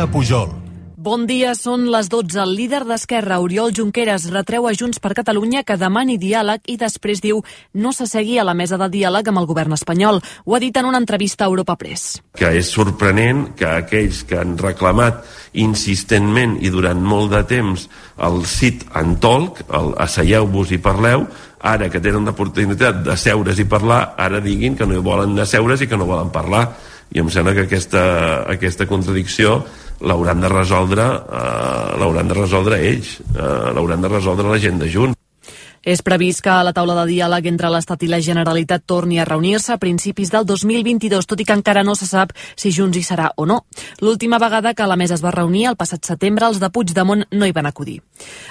Anna Pujol. Bon dia, són les 12. El líder d'Esquerra, Oriol Junqueras, retreu a Junts per Catalunya que demani diàleg i després diu no s'assegui a la mesa de diàleg amb el govern espanyol. Ho ha dit en una entrevista a Europa Press. Que és sorprenent que aquells que han reclamat insistentment i durant molt de temps el sit en tolc, el asseieu-vos i parleu, ara que tenen l'oportunitat de seure's i parlar, ara diguin que no hi volen asseure's i que no volen parlar. I em sembla que aquesta, aquesta contradicció l'hauran de resoldre eh, l'hauran de resoldre ells eh, l'hauran de resoldre la gent de Junts és previst que la taula de diàleg entre l'Estat i la Generalitat torni a reunir-se a principis del 2022, tot i que encara no se sap si Junts hi serà o no. L'última vegada que la mesa es va reunir, el passat setembre, els de Puigdemont no hi van acudir.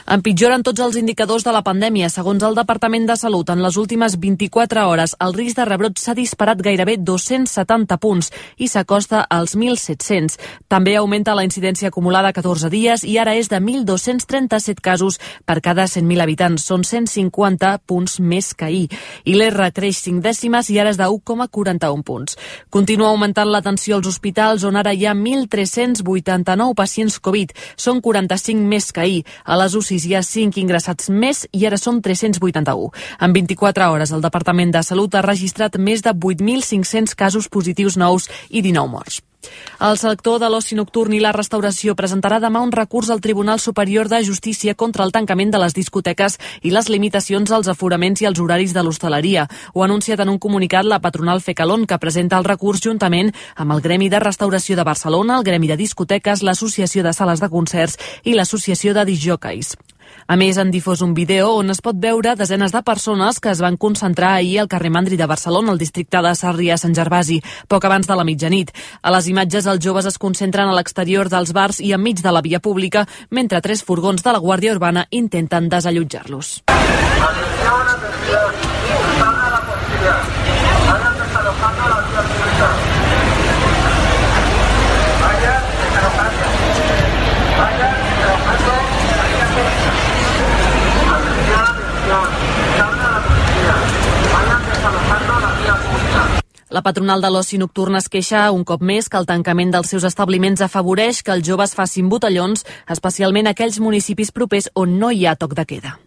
Empitjoren tots els indicadors de la pandèmia. Segons el Departament de Salut, en les últimes 24 hores, el risc de rebrot s'ha disparat gairebé 270 punts i s'acosta als 1.700. També augmenta la incidència acumulada 14 dies i ara és de 1.237 casos per cada 100.000 habitants. Són 150 50 punts més que ahir. I l'R creix 5 dècimes i ara és de 1,41 punts. Continua augmentant l'atenció als hospitals on ara hi ha 1.389 pacients Covid. Són 45 més que ahir. A UCIs hi ha 5 ingressats més i ara són 381. En 24 hores el Departament de Salut ha registrat més de 8.500 casos positius nous i 19 morts. El sector de l'oci nocturn i la restauració presentarà demà un recurs al Tribunal Superior de Justícia contra el tancament de les discoteques i les limitacions als aforaments i als horaris de l'hostaleria. Ho ha anunciat en un comunicat la patronal Fecalon, que presenta el recurs juntament amb el Gremi de Restauració de Barcelona, el Gremi de Discoteques, l'Associació de Sales de Concerts i l'Associació de Disjockeys. A més, han difós un vídeo on es pot veure desenes de persones que es van concentrar ahir al carrer Mandri de Barcelona, al districte de Sarrià-Sant Gervasi, poc abans de la mitjanit. A les imatges, els joves es concentren a l'exterior dels bars i enmig de la via pública, mentre tres furgons de la Guàrdia Urbana intenten desallotjar-los. La patronal de l'oci nocturn es queixa un cop més que el tancament dels seus establiments afavoreix que els joves facin botellons, especialment aquells municipis propers on no hi ha toc de queda.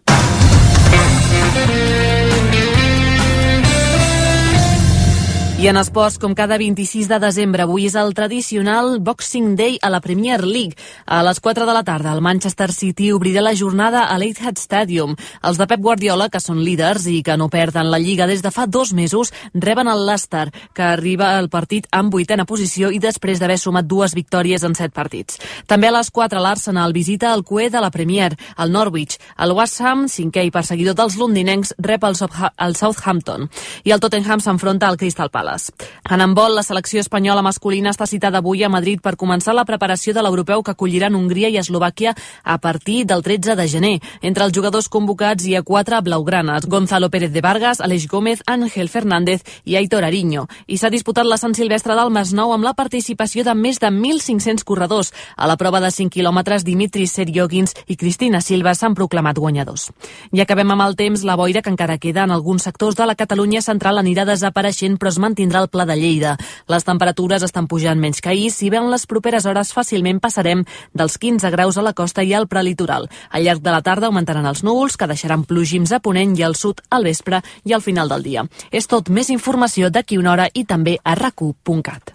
I en esports, com cada 26 de desembre, avui és el tradicional Boxing Day a la Premier League. A les 4 de la tarda, el Manchester City obrirà la jornada a l'Etihad Stadium. Els de Pep Guardiola, que són líders i que no perden la Lliga des de fa dos mesos, reben el Leicester, que arriba al partit en vuitena posició i després d'haver sumat dues victòries en set partits. També a les 4 l'Arsenal visita el cué de la Premier, el Norwich. El West Ham, cinquè i perseguidor dels londinencs, rep el Southampton. I el Tottenham s'enfronta al Crystal Palace. Palace. En handbol, la selecció espanyola masculina està citada avui a Madrid per començar la preparació de l'europeu que acolliran Hongria i Eslovàquia a partir del 13 de gener. Entre els jugadors convocats hi ha quatre blaugranes, Gonzalo Pérez de Vargas, Aleix Gómez, Ángel Fernández i Aitor Ariño. I s'ha disputat la Sant Silvestre del Masnou amb la participació de més de 1.500 corredors. A la prova de 5 quilòmetres, Dimitri Seriogins i Cristina Silva s'han proclamat guanyadors. I acabem amb el temps, la boira que encara queda en alguns sectors de la Catalunya central anirà desapareixent però es mantindrà el Pla de Lleida. Les temperatures estan pujant menys que ahir, si bé en les properes hores fàcilment passarem dels 15 graus a la costa i al prelitoral. Al llarg de la tarda augmentaran els núvols, que deixaran plogims a Ponent i al sud al vespre i al final del dia. És tot més informació d'aquí una hora i també a racu.cat.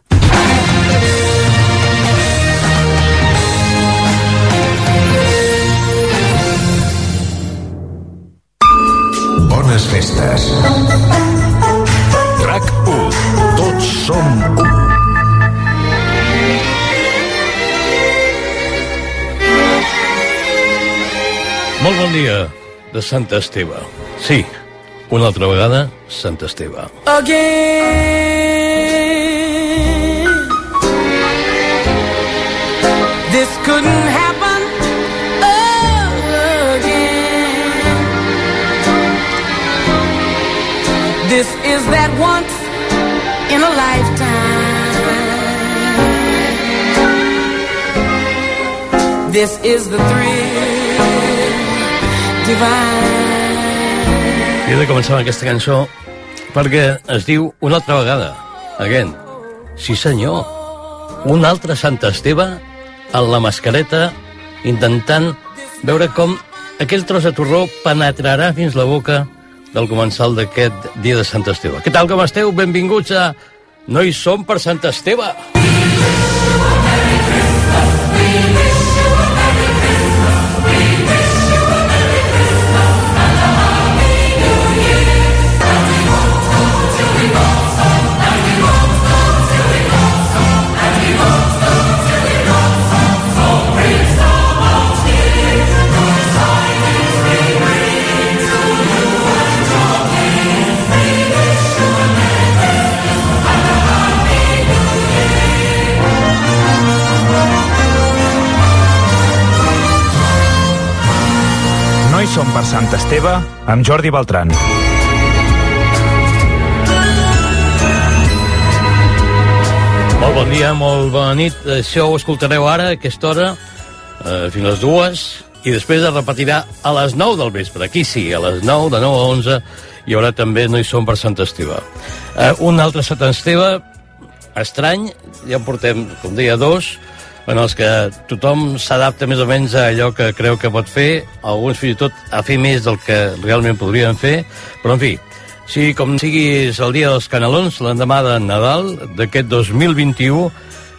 Bones festes. RAC1. Tots som un. Molt bon dia de Sant Esteve. Sí, una altra vegada, Sant Esteve. again. This couldn't happen again. This is that once This is the thrill divine. He de començar amb aquesta cançó perquè es diu una altra vegada. Again. Sí, senyor. Un altre Sant Esteve en la mascareta, intentant veure com aquell tros de torró penetrarà fins la boca del comensal d'aquest dia de Sant Esteve. Què tal com esteu? Benvinguts a No hi som per Sant Esteve. No Esteve amb Jordi Beltran. Molt bon dia, molt bona nit. Això ho escoltareu ara, a aquesta hora, eh, fins a les dues, i després es repetirà a les 9 del vespre. Aquí sí, a les 9, de 9 a 11, hi haurà també No hi som per Sant Esteve. Eh, un altre Sant Esteve estrany, ja en portem, com deia, dos, en els que tothom s'adapta més o menys a allò que creu que pot fer, alguns fins i tot a fer més del que realment podrien fer, però en fi, si com siguis el dia dels canelons, l'endemà de Nadal d'aquest 2021,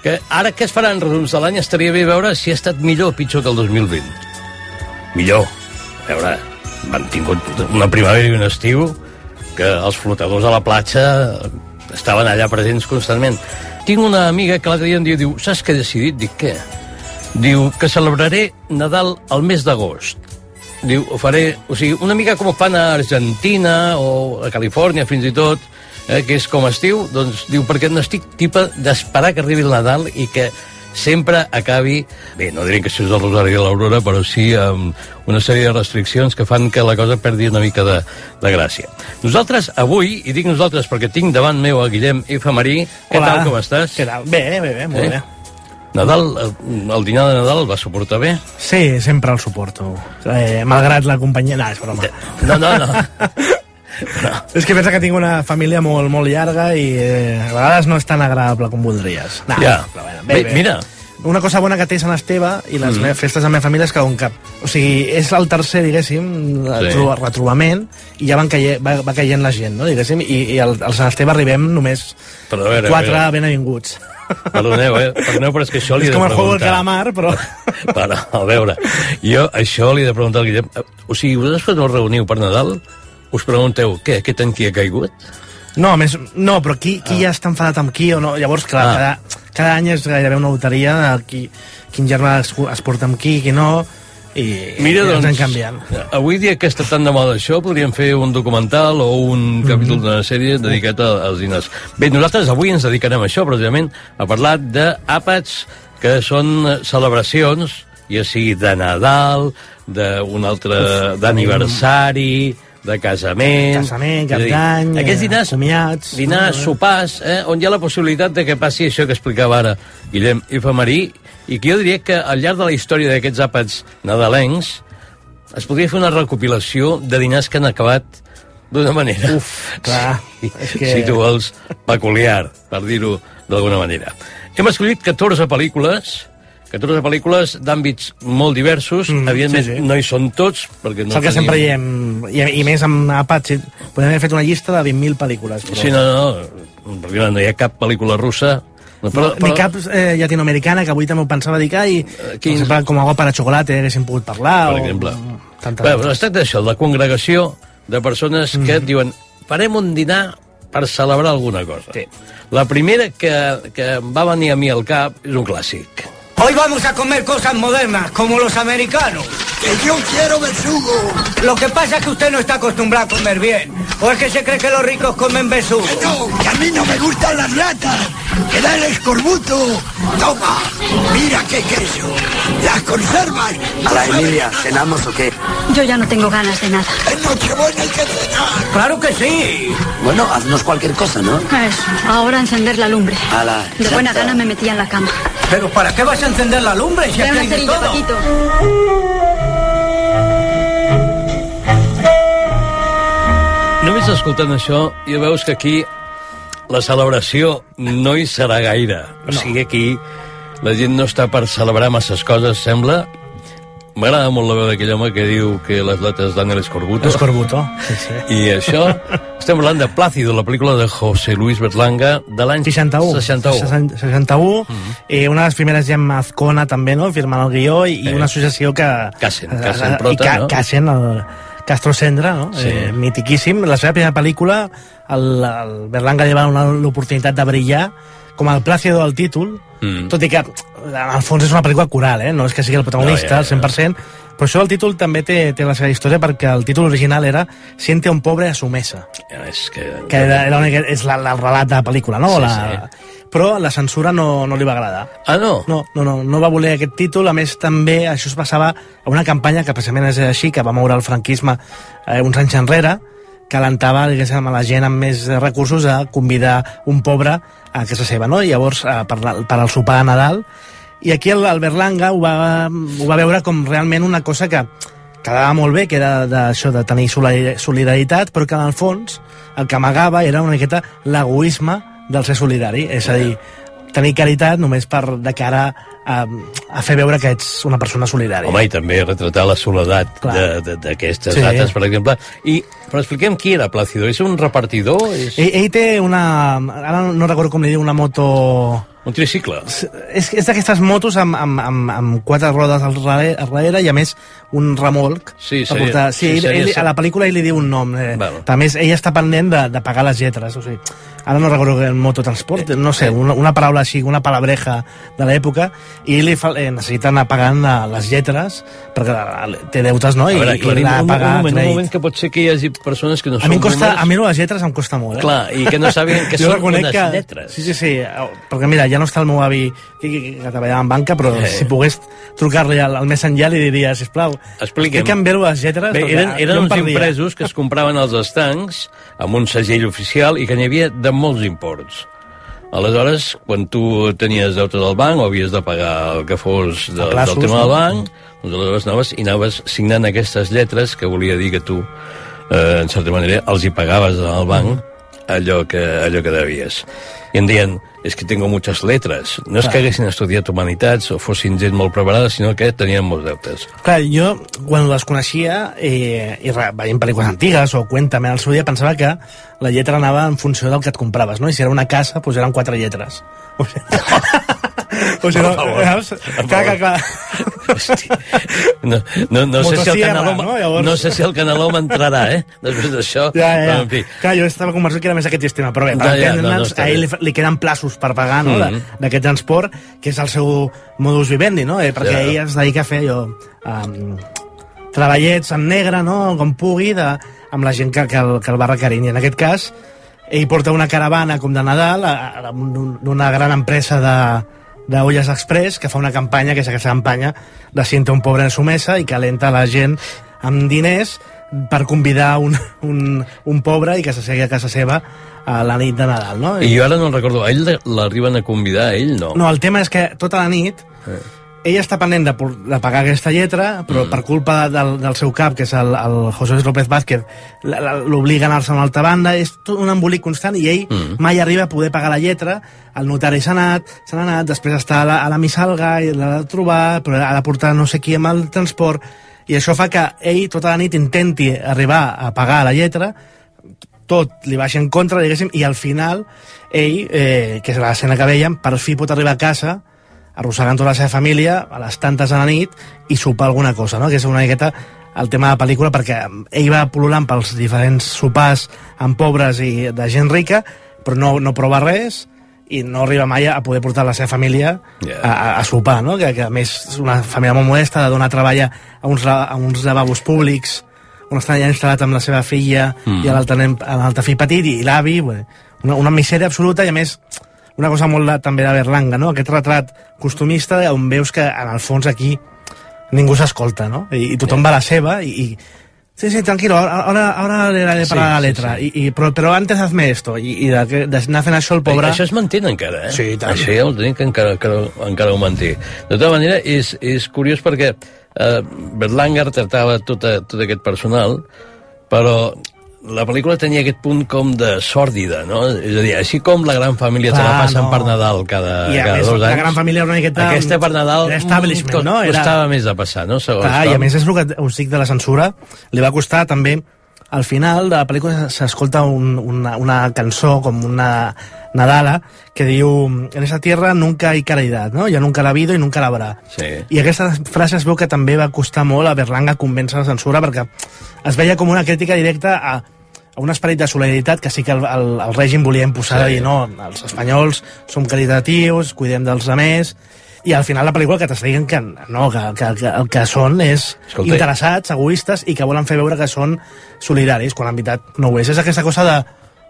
que ara que es faran resums de l'any estaria bé veure si ha estat millor o pitjor que el 2020. Millor. A veure, han tingut una primavera i un estiu que els flotadors a la platja estaven allà presents constantment. Tinc una amiga que l'altre dia em diu, diu, saps què he decidit? Dic, què? Diu que celebraré Nadal al mes d'agost. Diu, ho faré, o sigui, una mica com ho fan a Argentina o a Califòrnia fins i tot, eh, que és com estiu, doncs diu, perquè n'estic tipa d'esperar que arribi el Nadal i que sempre acabi, bé, no diré que això és el Rosari de l'Aurora, però sí amb una sèrie de restriccions que fan que la cosa perdi una mica de, de gràcia. Nosaltres avui, i dic nosaltres perquè tinc davant meu a Guillem F. Marí, què Hola. tal, com estàs? Què tal? Bé, bé, bé, molt Eh? bé. Nadal, el, dinar de Nadal el va suportar bé? Sí, sempre el suporto. Eh, malgrat la companyia... No, és broma. No, no, no. És que pensa que tinc una família molt, molt llarga i eh, a vegades no és tan agradable com voldries. No, ja. però bueno, bé, mira, Una cosa bona que té Sant Esteve i les mm. festes de la meva família és que un cap. O sigui, és el tercer, diguéssim, Sí. retrobament i ja van caient, va, va caient la gent, no? diguéssim, i, i al, al Sant Esteve arribem només però veure, quatre veure. benvinguts. Perdoneu, eh? Perdoneu, però és que això li és he de com el juego del preguntar. calamar, però... Però, a veure, jo això li he de preguntar al Guillem. O sigui, vosaltres quan us reuniu per Nadal, us pregunteu, què, aquest any qui ha caigut? No, més, no però qui, qui ja està enfadat amb qui o no? Llavors, clar, Ah. cada, cada any és gairebé una loteria de qui, quin germà es, es porta amb qui, qui no, i, Mira, i doncs, canviant. avui dia que està tan de moda això, podríem fer un documental o un capítol d'una sèrie dedicat a- als diners. Bé, nosaltres avui ens dedicarem a això, precisament, a parlar d'àpats que són celebracions, ja sigui de Nadal, d'un altre d'aniversari, de casament... Casament, cap d'any, Aquests dinars, comiats. dinars, sopars, eh, on hi ha la possibilitat de que passi això que explicava ara Guillem F. Marí, i que jo diria que al llarg de la història d'aquests àpats nadalencs es podria fer una recopilació de dinars que han acabat d'una manera... Uf, clar, Sí, és que- Si tu vols, peculiar, per dir-ho d'alguna manera. Hem escollit 14 pel·lícules, 14 pel·lícules d'àmbits molt diversos, Mm, mm, evidentment sí, sí. no hi són tots, perquè no és el que tenim... sempre diem, i, i més amb Apache, podem haver fet una llista de 20.000 pel·lícules, però, Sí, no, no, perquè no hi ha cap pel·lícula russa... No, però, ni cap eh, llatinoamericana, que avui també ho pensava dedicar, i quins? per exemple, com agua para chocolate, haguéssim pogut parlar, per exemple. o tantes Bé, però es tracta d'això, de la congregació de persones que et diuen farem un dinar per celebrar alguna cosa. Sí. La primera que, que em va venir a mi al cap és un clàssic. Hoy vamos a comer cosas modernas, como los americanos. Que yo quiero besugo. Lo que pasa es que usted no está acostumbrado a comer bien. ¿O es que se cree que los ricos comen besugo? Que no, que a mí no me gustan las ratas. Que da el escorbuto. Toma, mira qué queso. Las conservas. A la Emilia, ¿cenamos o qué? Yo ya no tengo ganas de nada. En Nochebuena hay que cenar. Claro que sí. Bueno, haznos cualquier cosa, ¿no? Eso, ahora encender la lumbre. Ala, De buena gana me metía en la cama. Pero ¿para qué vas a encender la lumbre si aquí hay de todo? Paquito. Només escoltant això, ja veus que aquí la celebració no hi serà gaire. O sigui, aquí la gent no està per celebrar masses coses, sembla. M'agrada molt la veu d'aquell home que diu que les letres Daniel Escorbuto. Escorbuto, sí, sí. I això, estem parlant de Plácido, la pel·lícula de José Luis Berlanga de l'any 61. 61. 61. Mm -hmm. eh, una de les primeres Gemma Azcona, també, no?, firmant el guió, i, Eh. una associació que... Cassen, eh, Cassen i Prota, Ca, no? Cassen, el Castro Sendra, no? Sí. Eh, mitiquíssim. La seva primera pel·lícula, el, el Berlanga li va donar l'oportunitat de brillar, com el Plácido del títol, Mm. tot i que en el fons és una pel·lícula coral, eh? no és que sigui el protagonista, No, ja, ja. al 100%, però això del títol també té, té la seva història perquè el títol original era Siente un pobre a su mesa, És que... que era, era una, és la, la, el relat de la pel·lícula, no? Sí, la, Però la censura no, no li va agradar. Ah, no? No, no, no, no va voler aquest títol, a més també això es passava a una campanya que precisament és així, que va moure el franquisme eh, uns anys enrere, que alentava diguéssim, a la gent amb més recursos a convidar un pobre a casa seva, no? I llavors, eh, per, la, per al sopar de Nadal, i aquí el, el Berlanga ho va, ho va veure com realment una cosa que quedava molt bé, que era d'això de tenir solidari- solidaritat, però que en el fons el que amagava era una miqueta l'egoisme del ser solidari, és a dir, tenir caritat només per de cara a, a fer veure que ets una persona solidària. Home, i també retratar la soledat d'aquestes Sí. dates, per exemple. I, però expliquem qui era Plácido. És un repartidor? És Ell, ell té una... Ara no recordo com li diu, una moto... un tricicle? És, és d'aquestes motos amb, amb, amb, amb quatre rodes al darrere, i a més un remolc. Sí, per seria- portar- sí, sí, ell, seria ell, a la pel·lícula ell li diu un nom. Eh, Bueno. També és, ell està pendent de, de pagar les lletres. O sigui, ara no recordo el mototransport, no sé, una, una paraula així, una palabreja de l'època, i li fa, eh, necessita anar pagant eh, les lletres, perquè eh, té deutes, no? A veure, I, i un, un, pagat. moment, un moment que pot ser que hi hagi persones que no A són mi, costa, a mi les lletres em costa molt, eh? Clar, i que no sàpiguen que són unes que, lletres. Sí, sí, sí, perquè mira, ja no està el meu avi que, que, que treballava en banca, però Eh. si pogués trucar-li al, al més enllà li diria, sisplau, Expliquem. explica'm bé les lletres. Bé, eren, eren uns impresos que es compraven als estancs amb un segell oficial i que n'hi havia de molts imports. Aleshores, quan tu tenies deute del banc o havies de pagar el que fos de, del plaços, tema no? del banc, doncs aleshores anaves i anaves signant aquestes lletres que volia dir que tu, eh, en certa manera, els hi pagaves al banc allò que, allò que devies. I em deien, és que tengo muchas letras. No és Clar. que haguessin estudiat humanitats o fossin gent molt preparada, sinó que tenien molts deutes. Clar, jo, quan les coneixia, eh, i veient pel·lícules antigues o Cuéntame al seu dia, pensava que la lletra anava en funció del que et compraves, no? I si era una casa, doncs eren quatre lletres. O sigui, o sigui no, saps? Clar, clar, clar. No, no, no, sé si el Canaló, no? Llavors- no sé si el Canaló m'entrarà, eh? Després d'això, Ja, ja, però, ja. en fi. Clar, jo estava convençut que era més aquest sistema, però bé, per Ja, ja, no, no, a ell li, li queden plaços per pagar no, mm. d'aquest transport, que és el seu modus vivendi, no? Eh, perquè Ja. ell es dedica a fer allò, um, treballets en negre, no?, com pugui, de, amb la gent que, que, el, que el va requerint. I en aquest cas, ell porta una caravana com de Nadal d'una gran empresa de, d'Olles Express que fa una campanya, que és aquesta campanya de Siente un pobre en su mesa i que alenta la gent amb diners per convidar un, un, un pobre i que s'assegui a casa seva a la nit de Nadal, no? I jo ara no el recordo, a ell l'arriben a convidar, a ell no. No, el tema és que tota la nit Eh. Ella està pendent de, de pagar aquesta lletra, però mm. per culpa del, del seu cap, que és el, el José López Vázquez, l'obliga a anar-se a una altra banda, és tot un embolic constant, i ell Mm. mai arriba a poder pagar la lletra, el notari s'ha anat, se n'ha anat, després està a la, a la missalga, i l'ha de trobar, però ha de portar no sé qui amb el transport, i això fa que ell tota la nit intenti arribar a pagar la lletra, tot li baixa en contra, diguéssim, i al final ell, eh, que és l'escena que veiem, per fi pot arribar a casa arrossegant tota la seva família a les tantes a la nit i sopar alguna cosa, no? que és una miqueta el tema de la pel·lícula perquè ell va pol·lulant pels diferents sopars amb pobres i de gent rica però no, no prova res i no arriba mai a poder portar la seva família Ja. a, a, a sopar, no? que, que a més és una família molt modesta, de donar treball a uns, a uns lavabos públics on està allà instal·lat amb la seva filla Mm. i l'altre fill petit i, i l'avi, una, una misèria absoluta i a més una cosa molt de, també de Berlanga, no? aquest retrat costumista on veus que en el fons aquí ningú s'escolta, no? I, i tothom va a la seva i, i Sí, sí, tranquilo, ahora, ahora, le daré Sí, para la sí, letra. sí. I, i, però, però antes hazme esto. I, i de- d'anar fent això el pobre... Això es manté encara, eh? Sí, i tant. Això ja ho tenim que encara, encara, encara ho manté. De tota manera, és, és curiós perquè eh, Berlanger tractava tot, a, tot aquest personal, però la pel·lícula tenia aquest punt com de sòrdida, no? És a dir, així com la gran família te la Clar, passen no. per Nadal cada, I cada més, dos la anys. gran família era una miqueta... Aquesta per Nadal establishment, mm, no? Era- costava més de passar, no? Segons Clar, i com. a més és el que us dic de la censura, li va costar també al final de la pel·lícula s'escolta un, una, una cançó com una Nadala que diu en esa tierra nunca hay caridad, no? Ya nunca la ha habido y nunca la habrá. Sí. I aquesta frase es veu que també va costar molt a Berlanga convèncer la censura perquè es veia com una crítica directa a, a un esperit de solidaritat que sí que el, el, el règim volia imposar Sí. dir no, els espanyols som caritatius, cuidem dels altres i al final la pel·lícula que dient que no, que, que, que el que són és Escolta, interessats, egoistes i que volen fer veure que són solidaris quan en veritat no ho és. És aquesta cosa de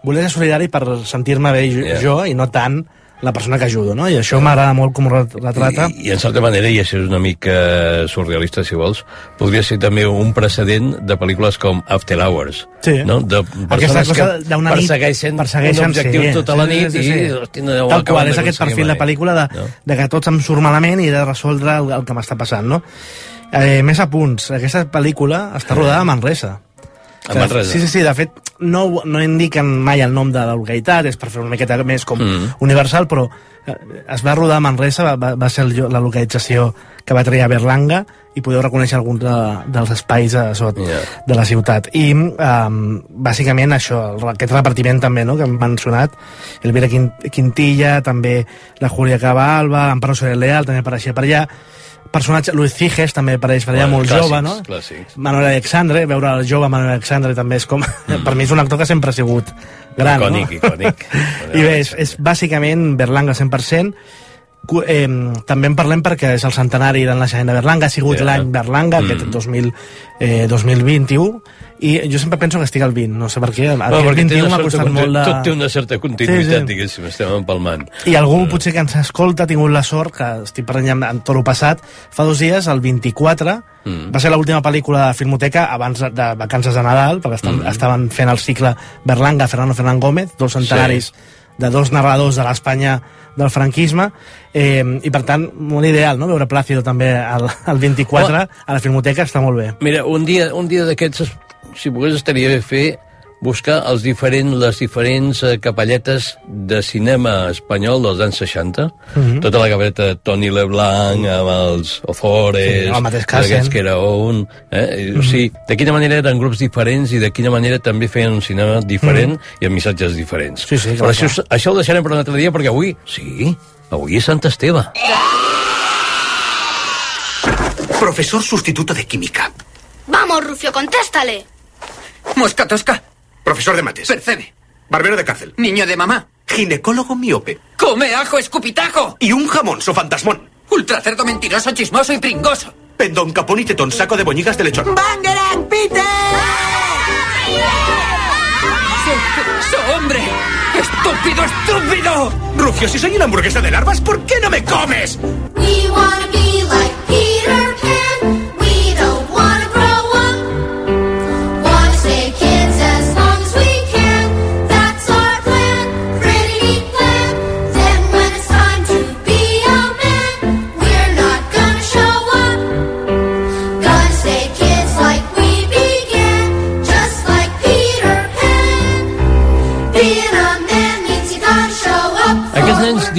voler ser solidari per sentir-me bé jo, Yeah. jo i no tant la persona que ajudo, no? I això m'agrada molt com retrata. I, I, en certa manera, i això és una mica surrealista, si vols, podria ser també un precedent de pel·lícules com After Hours. Sí. No? De persones cosa que nit persegueixen, persegueixen, un objectiu sí, tota la sí, nit sí, sí. i... Hosti, no Tal qual, és aquest perfil de mai. pel·lícula de, No? de que tots em surt malament i de resoldre el, el que m'està passant, no? Eh, més apunts. Aquesta pel·lícula està rodada a Manresa. A Manresa. Sí, sí, sí, de fet, no, no indiquen mai el nom de la localitat, és per fer una miqueta més com Mm. universal, però eh, es va rodar a Manresa, va, va, ser el, la localització que va triar Berlanga, i podeu reconèixer alguns de, dels espais a sot Ja. de la ciutat. I, um, bàsicament, això, aquest repartiment també, no?, que hem mencionat, Elvira Quin- Quintilla, també la Júlia Cabalba, Amparo Soler Leal, també apareixia per allà, personatge, Luis Ciges també apareix per allà, Bueno, molt clàssics, jove, no? clàssics. Manuel Alexandre, veure el jove Manuel Alexandre també és com... per mi és un actor que sempre ha sigut gran, Icònic, no? icònic. I bé, és, és bàsicament Berlanga 100%, Cu- eh, també en parlem perquè és el centenari del naixement de Berlanga, ha sigut Ja. l'any Berlanga, Mm. aquest 2000, eh, 2021, i jo sempre penso que estic al 20, no sé per què, el Bueno, perquè té 21 una m'ha costat conti- molt de... Tot té una certa continuïtat, Sí, sí. diguéssim, estem empalmant. I algú potser que ens escolta ha tingut la sort, que estic parlant amb- amb tot el passat, fa dos dies, el 24, Mm. va ser l'última pel·lícula de Filmoteca abans de- de vacances de Nadal, perquè estan, Mm. estaven fent el cicle Berlanga, Fernando Fernán Gómez, dos centenaris de dos narradors de l'Espanya del franquisme, eh, i per tant, molt ideal, no?, veure Plácido també el, el 24 Home. a la Filmoteca, està molt bé. Mira, un dia, un dia d'aquests, es- si pogués, estaria bé fer buscar els diferents, les diferents eh, capelletes de cinema espanyol dels anys 60. Mhm. Tota la capelleta de Toni Leblanc, amb els Ozores, Sí, Cassen. aquests que era un... Eh? O sigui, de quina manera eren grups diferents i de quina manera també feien un cinema diferent i amb missatges diferents. Sí, sí, clar, Però això, clar. això ho deixarem per un altre dia perquè avui, sí, avui és Sant Esteve. Profesor sustituto de química. Vamos, Rufio, contéstale. Mosca tosca. Profesor de mates. Percebe. Barbero de cárcel. Niño de mamá. Ginecólogo miope. Come ajo escupitajo. Y un jamón fantasmón. Ultracerdo mentiroso, chismoso y pringoso. Pendón, capón y tetón, saco de boñigas de lechón. ¡Bangerang, Peter! ¡So, so, hombre! ¡Estúpido, estúpido! Rufio, si soy una hamburguesa de larvas, ¿por qué no me comes? We wanna be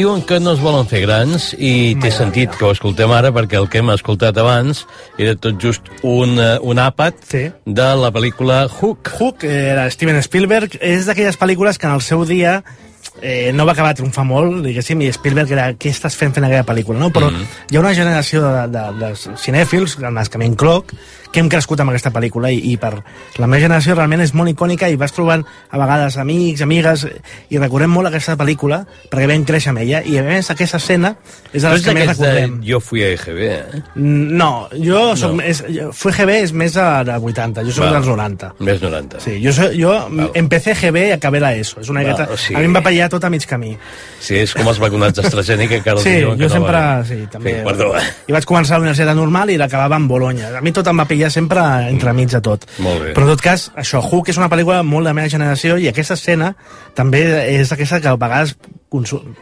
diuen que no es volen fer grans i té sentit que ho escoltem ara perquè el que hem escoltat abans era tot just un, eh, un àpat Sí. de la pel·lícula Hook. Hook, eh, era Steven Spielberg, és d'aquelles pel·lícules que en el seu dia eh, no va acabar de triomfar molt, diguéssim, i Spielberg era què estàs fent fent aquella pel·lícula, no? Però Mhm. hi ha una generació de, de, de cinèfils, en les que m'incloc, que hem crescut amb aquesta pel·lícula i, i per la meva generació realment és molt icònica i vas trobant a vegades amics, amigues i recordem molt aquesta pel·lícula perquè vam créixer amb ella i a més aquesta escena és de les ets que més d'aquests de recordem. Jo fui a EGB, eh? No, jo soc No. més... jo- Fue GB és més de, de 80, jo soc Val. dels 90. Més 90. Sí, jo, soy, jo empecé GB i acabé la ESO. És una Val, miqueta... o sigui- A mi em va pallar tot a mig camí. Sí, és com els vacunats d'AstraZeneca, que ara Sí, diuen que jo no sempre... van. Sí, també. Sí, perdó. I vaig començar a la universitat normal i l'acabava en Bologna. A mi tot em va pillar sempre entremig de tot. Molt bé. Però en tot cas, això, Hook és una pel·lícula molt de la meva generació i aquesta escena també és aquesta que a vegades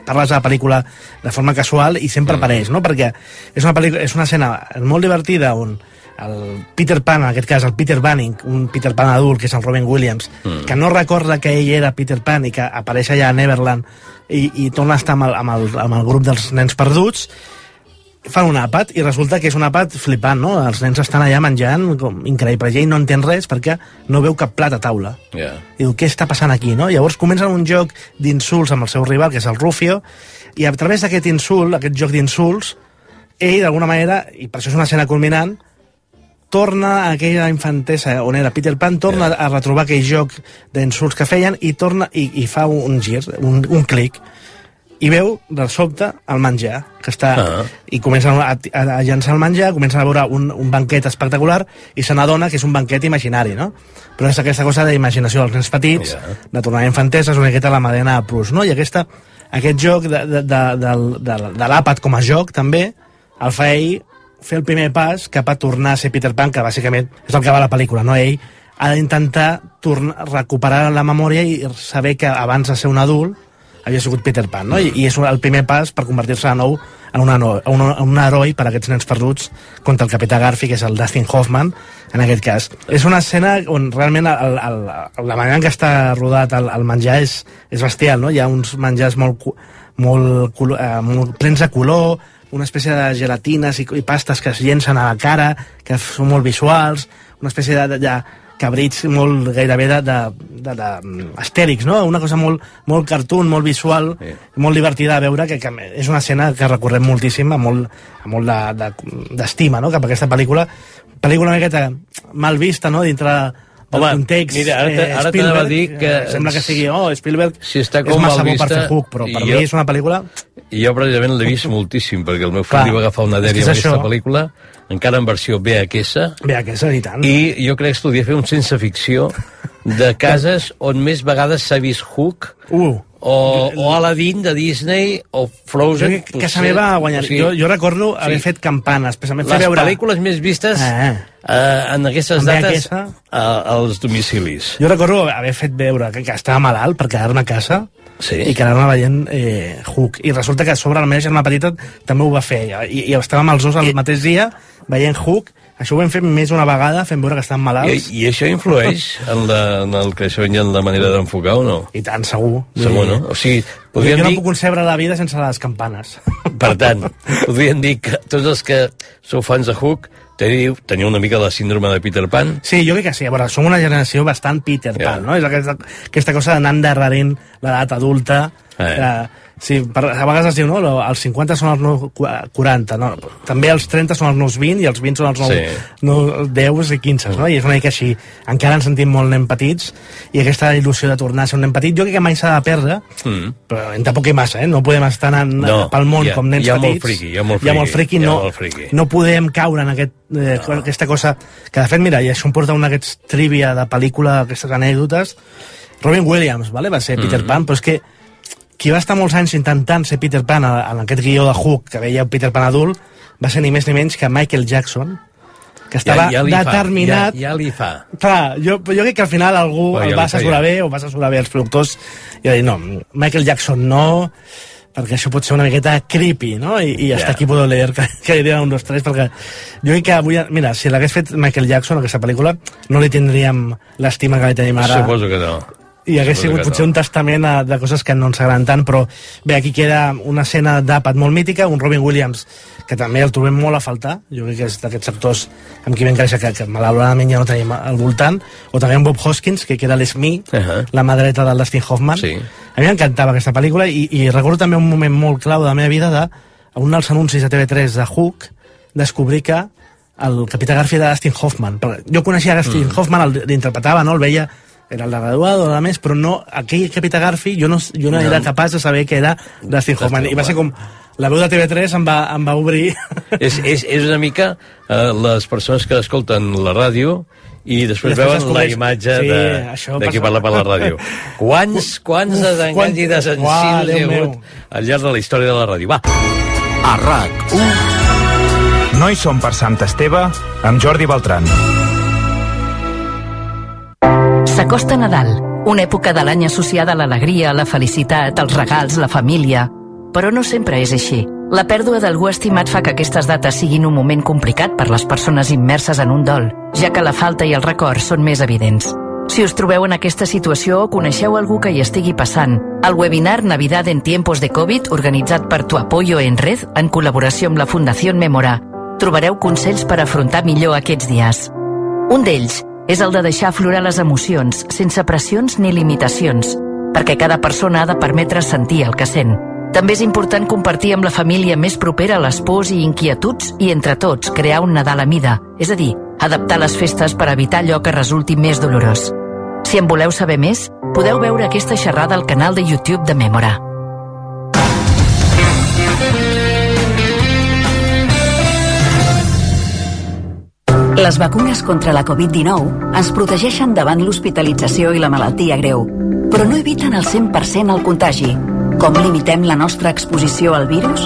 parles de la pel·lícula de forma casual i sempre Mm. apareix, no? Perquè és una, pel·lícula, és una escena molt divertida on el Peter Pan, en aquest cas el Peter Banning, un Peter Pan adult, que és el Robin Williams, Mm. que no recorda que ell era Peter Pan i que apareix allà a Neverland i, i torna a estar amb el, amb, el, amb el grup dels nens perduts, fan un àpat i resulta que és un àpat flipant, no? Els nens estan allà menjant, com increïble. I no entén res perquè no veu cap plat a taula. Ja. I diu, què està passant aquí, no? Llavors comencen un joc d'insults amb el seu rival, que és el Rufio, i a través d'aquest insult, aquest joc d'insults, ell, d'alguna manera, i per això és una escena culminant, torna a aquella infantesa on era Peter Pan, torna a retrobar aquell joc d'insults que feien i torna i, i fa un gir, un, un clic i veu de sobte el menjar que està, Ah. i comencen a, a, a llançar el menjar, comencen a veure un, un banquet espectacular i se n'adona que és un banquet imaginari, no? Però és aquesta cosa d'imaginació dels nens petits, Ja. de tornar infantesa, és una miqueta la Madena Plus, no? I aquesta, aquest joc de, de, de, de, de, de l'àpat com a joc, també, el fa ell fer el primer pas cap a tornar a ser Peter Pan, que bàsicament és el que va a la pel·lícula, no? Ell ha d'intentar recuperar la memòria i saber que abans de ser un adult havia sigut Peter Pan, no? I, i és el primer pas per convertir-se de nou en, una, en, un, en un heroi per a aquests nens perduts contra el capità Garfi, que és el Dustin Hoffman, en aquest cas. És una escena on realment el, el, la manera en què està rodat el, el menjar és, és bestial, no? Hi ha uns menjars molt, molt, eh, molt plens de color, una espècie de gelatines i, i pastes que es llencen a la cara, que són molt visuals, una espècie de, de, de cabrits molt gairebé de, de, de, de, mm, estèrics, no? Una cosa molt, molt cartoon, molt visual, sí. molt divertida de veure, que, que és una escena que recorrem moltíssim, amb molt, amb molt de- de- d'estima, no?, cap a aquesta pel·lícula. Pel·lícula una miqueta mal vista, no?, dintre del Home, context mira, ara te- ara Spielberg, a dir que- eh, sembla que sigui, oh, Spielberg Si està és com massa mal bo per vista, fer Hook, però per i mi jo- és una pel·lícula I jo precisament l'he vist moltíssim, perquè el meu fill Clar, li va agafar una és dèria amb és aquesta pel·lícula, encara en versió VHS, aquesta i tant. i jo crec que es podria fer un sense ficció de cases on més vegades s'ha vist Hook, Uh, o, o Aladdin de Disney, o Frozen... que casa meva guanyar. o sigui, jo, jo recordo haver sí. fet campanes, especialment fer les veure... pel·lícules més vistes Eh. eh, en aquestes En dates VHS. a, als domicilis. Jo recordo haver fet veure que, que estava malalt per quedar-me a casa Sí. i quedar-me veient eh, Hook. I resulta que a sobre la meva germana petita també ho va fer. I, i estàvem els dos el mateix dia veient Hook. Això ho hem fet més una vegada, fent veure que I, malalts. I això influeix en, la, en el creixement i en la manera d'enfocar o no? I tant, segur. Segur, no? O sigui, Jo, podríem jo no dir, puc concebre la vida sense les campanes. per tant, podríem dir que tots els que sou fans de Hook teniu, teniu una mica la síndrome de Peter Pan. Sí, jo crec que sí. A veure, som una generació bastant Peter Ja. Pan, no? És aquesta, aquesta cosa d'anar endarrerint l'edat adulta. Eh. Eh. Sí, per, a vegades es diu, no? Els 50 són els nous cu- 40, no? També els 30 són els nous 20 i els 20 són els nous, Sí. nous 10 i 15, no? I és una mica així. Encara ens sentim molt nen petits i aquesta il·lusió de tornar a ser un nen petit, jo crec que mai s'ha de perdre, Mm. però en tampoc hi massa, eh? No podem estar anant No, pel món ha- com nens hi ha molt petits. friqui, hi ha molt Hi ha molt friqui, friqui, no, molt friqui. no podem caure en aquest, eh, no. aquesta cosa que de fet, mira, i això em porta a un d'aquests trivia de pel·lícula, aquestes anècdotes Robin Williams, vale? va ser Mm. Peter Pan, però és que qui va estar molts anys intentant ser Peter Pan a- en aquest guió de Hook, que veia Peter Pan adult, va ser ni més ni menys que Michael Jackson, que estava ja, ja li determinat... Fa, ja, ja li fa. Clar, jo, jo crec que al final algú Però ja el va assessorar bé o va assessorar bé els productors i va dir, no, Michael Jackson no, perquè això pot ser una miqueta creepy, no? I, i hasta aquí puedo leer que, que diria un, dos, tres, perquè jo crec que avui, mira, si l'hagués fet Michael Jackson, aquesta pel·lícula, no li tindríem l'estima que li tenim ara. Suposo que no. I hagués sigut potser un testament a, de coses que no ens agraden tant, però bé, aquí queda una escena d'àpat molt mítica, un Robin Williams que també el trobem molt a faltar, jo crec que és d'aquests actors amb qui vam créixer que, que malauradament ja no tenim al voltant, o també en Bob Hoskins, que, era l'Smee, Uh -huh. la mà dreta del Dustin Hoffman. Sí. A mi m'encantava aquesta pel·lícula i, i recordo també un moment molt clau de la meva vida de, un dels anuncis de TV3 de Hook, descobrir que el Capità Garfi era Dustin Hoffman. Jo coneixia Dustin mm. Hoffman, l'interpretava, no? el veia era el de graduado, a més, però no, aquell Capità Garfi jo no, jo no, No. era capaç de saber que era Dustin Hoffman. I va ser com... La veu de TV3 em va, em va obrir... És, és, és una mica eh, les persones que escolten la ràdio i després, I després veuen la imatge Sí, de, de qui passa. parla per la ràdio. Quants, quants desenganys i Uah, desencils hi ha hagut al llarg de la història de la ràdio? Va, A RAC1 No hi som per Sant Esteve amb Jordi Beltran. S'acosta Nadal, una època de l'any associada a l'alegria, la felicitat, els regals, la família. Però no sempre és així. La pèrdua d'algú estimat fa que aquestes dates siguin un moment complicat per les persones immerses en un dol, ja que la falta i el record són més evidents. Si us trobeu en aquesta situació o coneixeu algú que hi estigui passant, el webinar Navidad en tiempos de Covid, organitzat per Tu Apoyo en Red, en col·laboració amb la Fundació Memora, trobareu consells per afrontar millor aquests dies. Un d'ells és el de deixar aflorar les emocions, sense pressions ni limitacions, perquè cada persona ha de permetre sentir el que sent. També és important compartir amb la família més propera les pors i inquietuds i entre tots crear un Nadal a mida, és a dir, adaptar les festes per evitar allò que resulti més dolorós. Si en voleu saber més, podeu veure aquesta xerrada al canal de YouTube de Memora. Les vacunes contra la Covid-19 ens protegeixen davant l'hospitalització i la malaltia greu, però no eviten al 100% el contagi. Com limitem la nostra exposició al virus?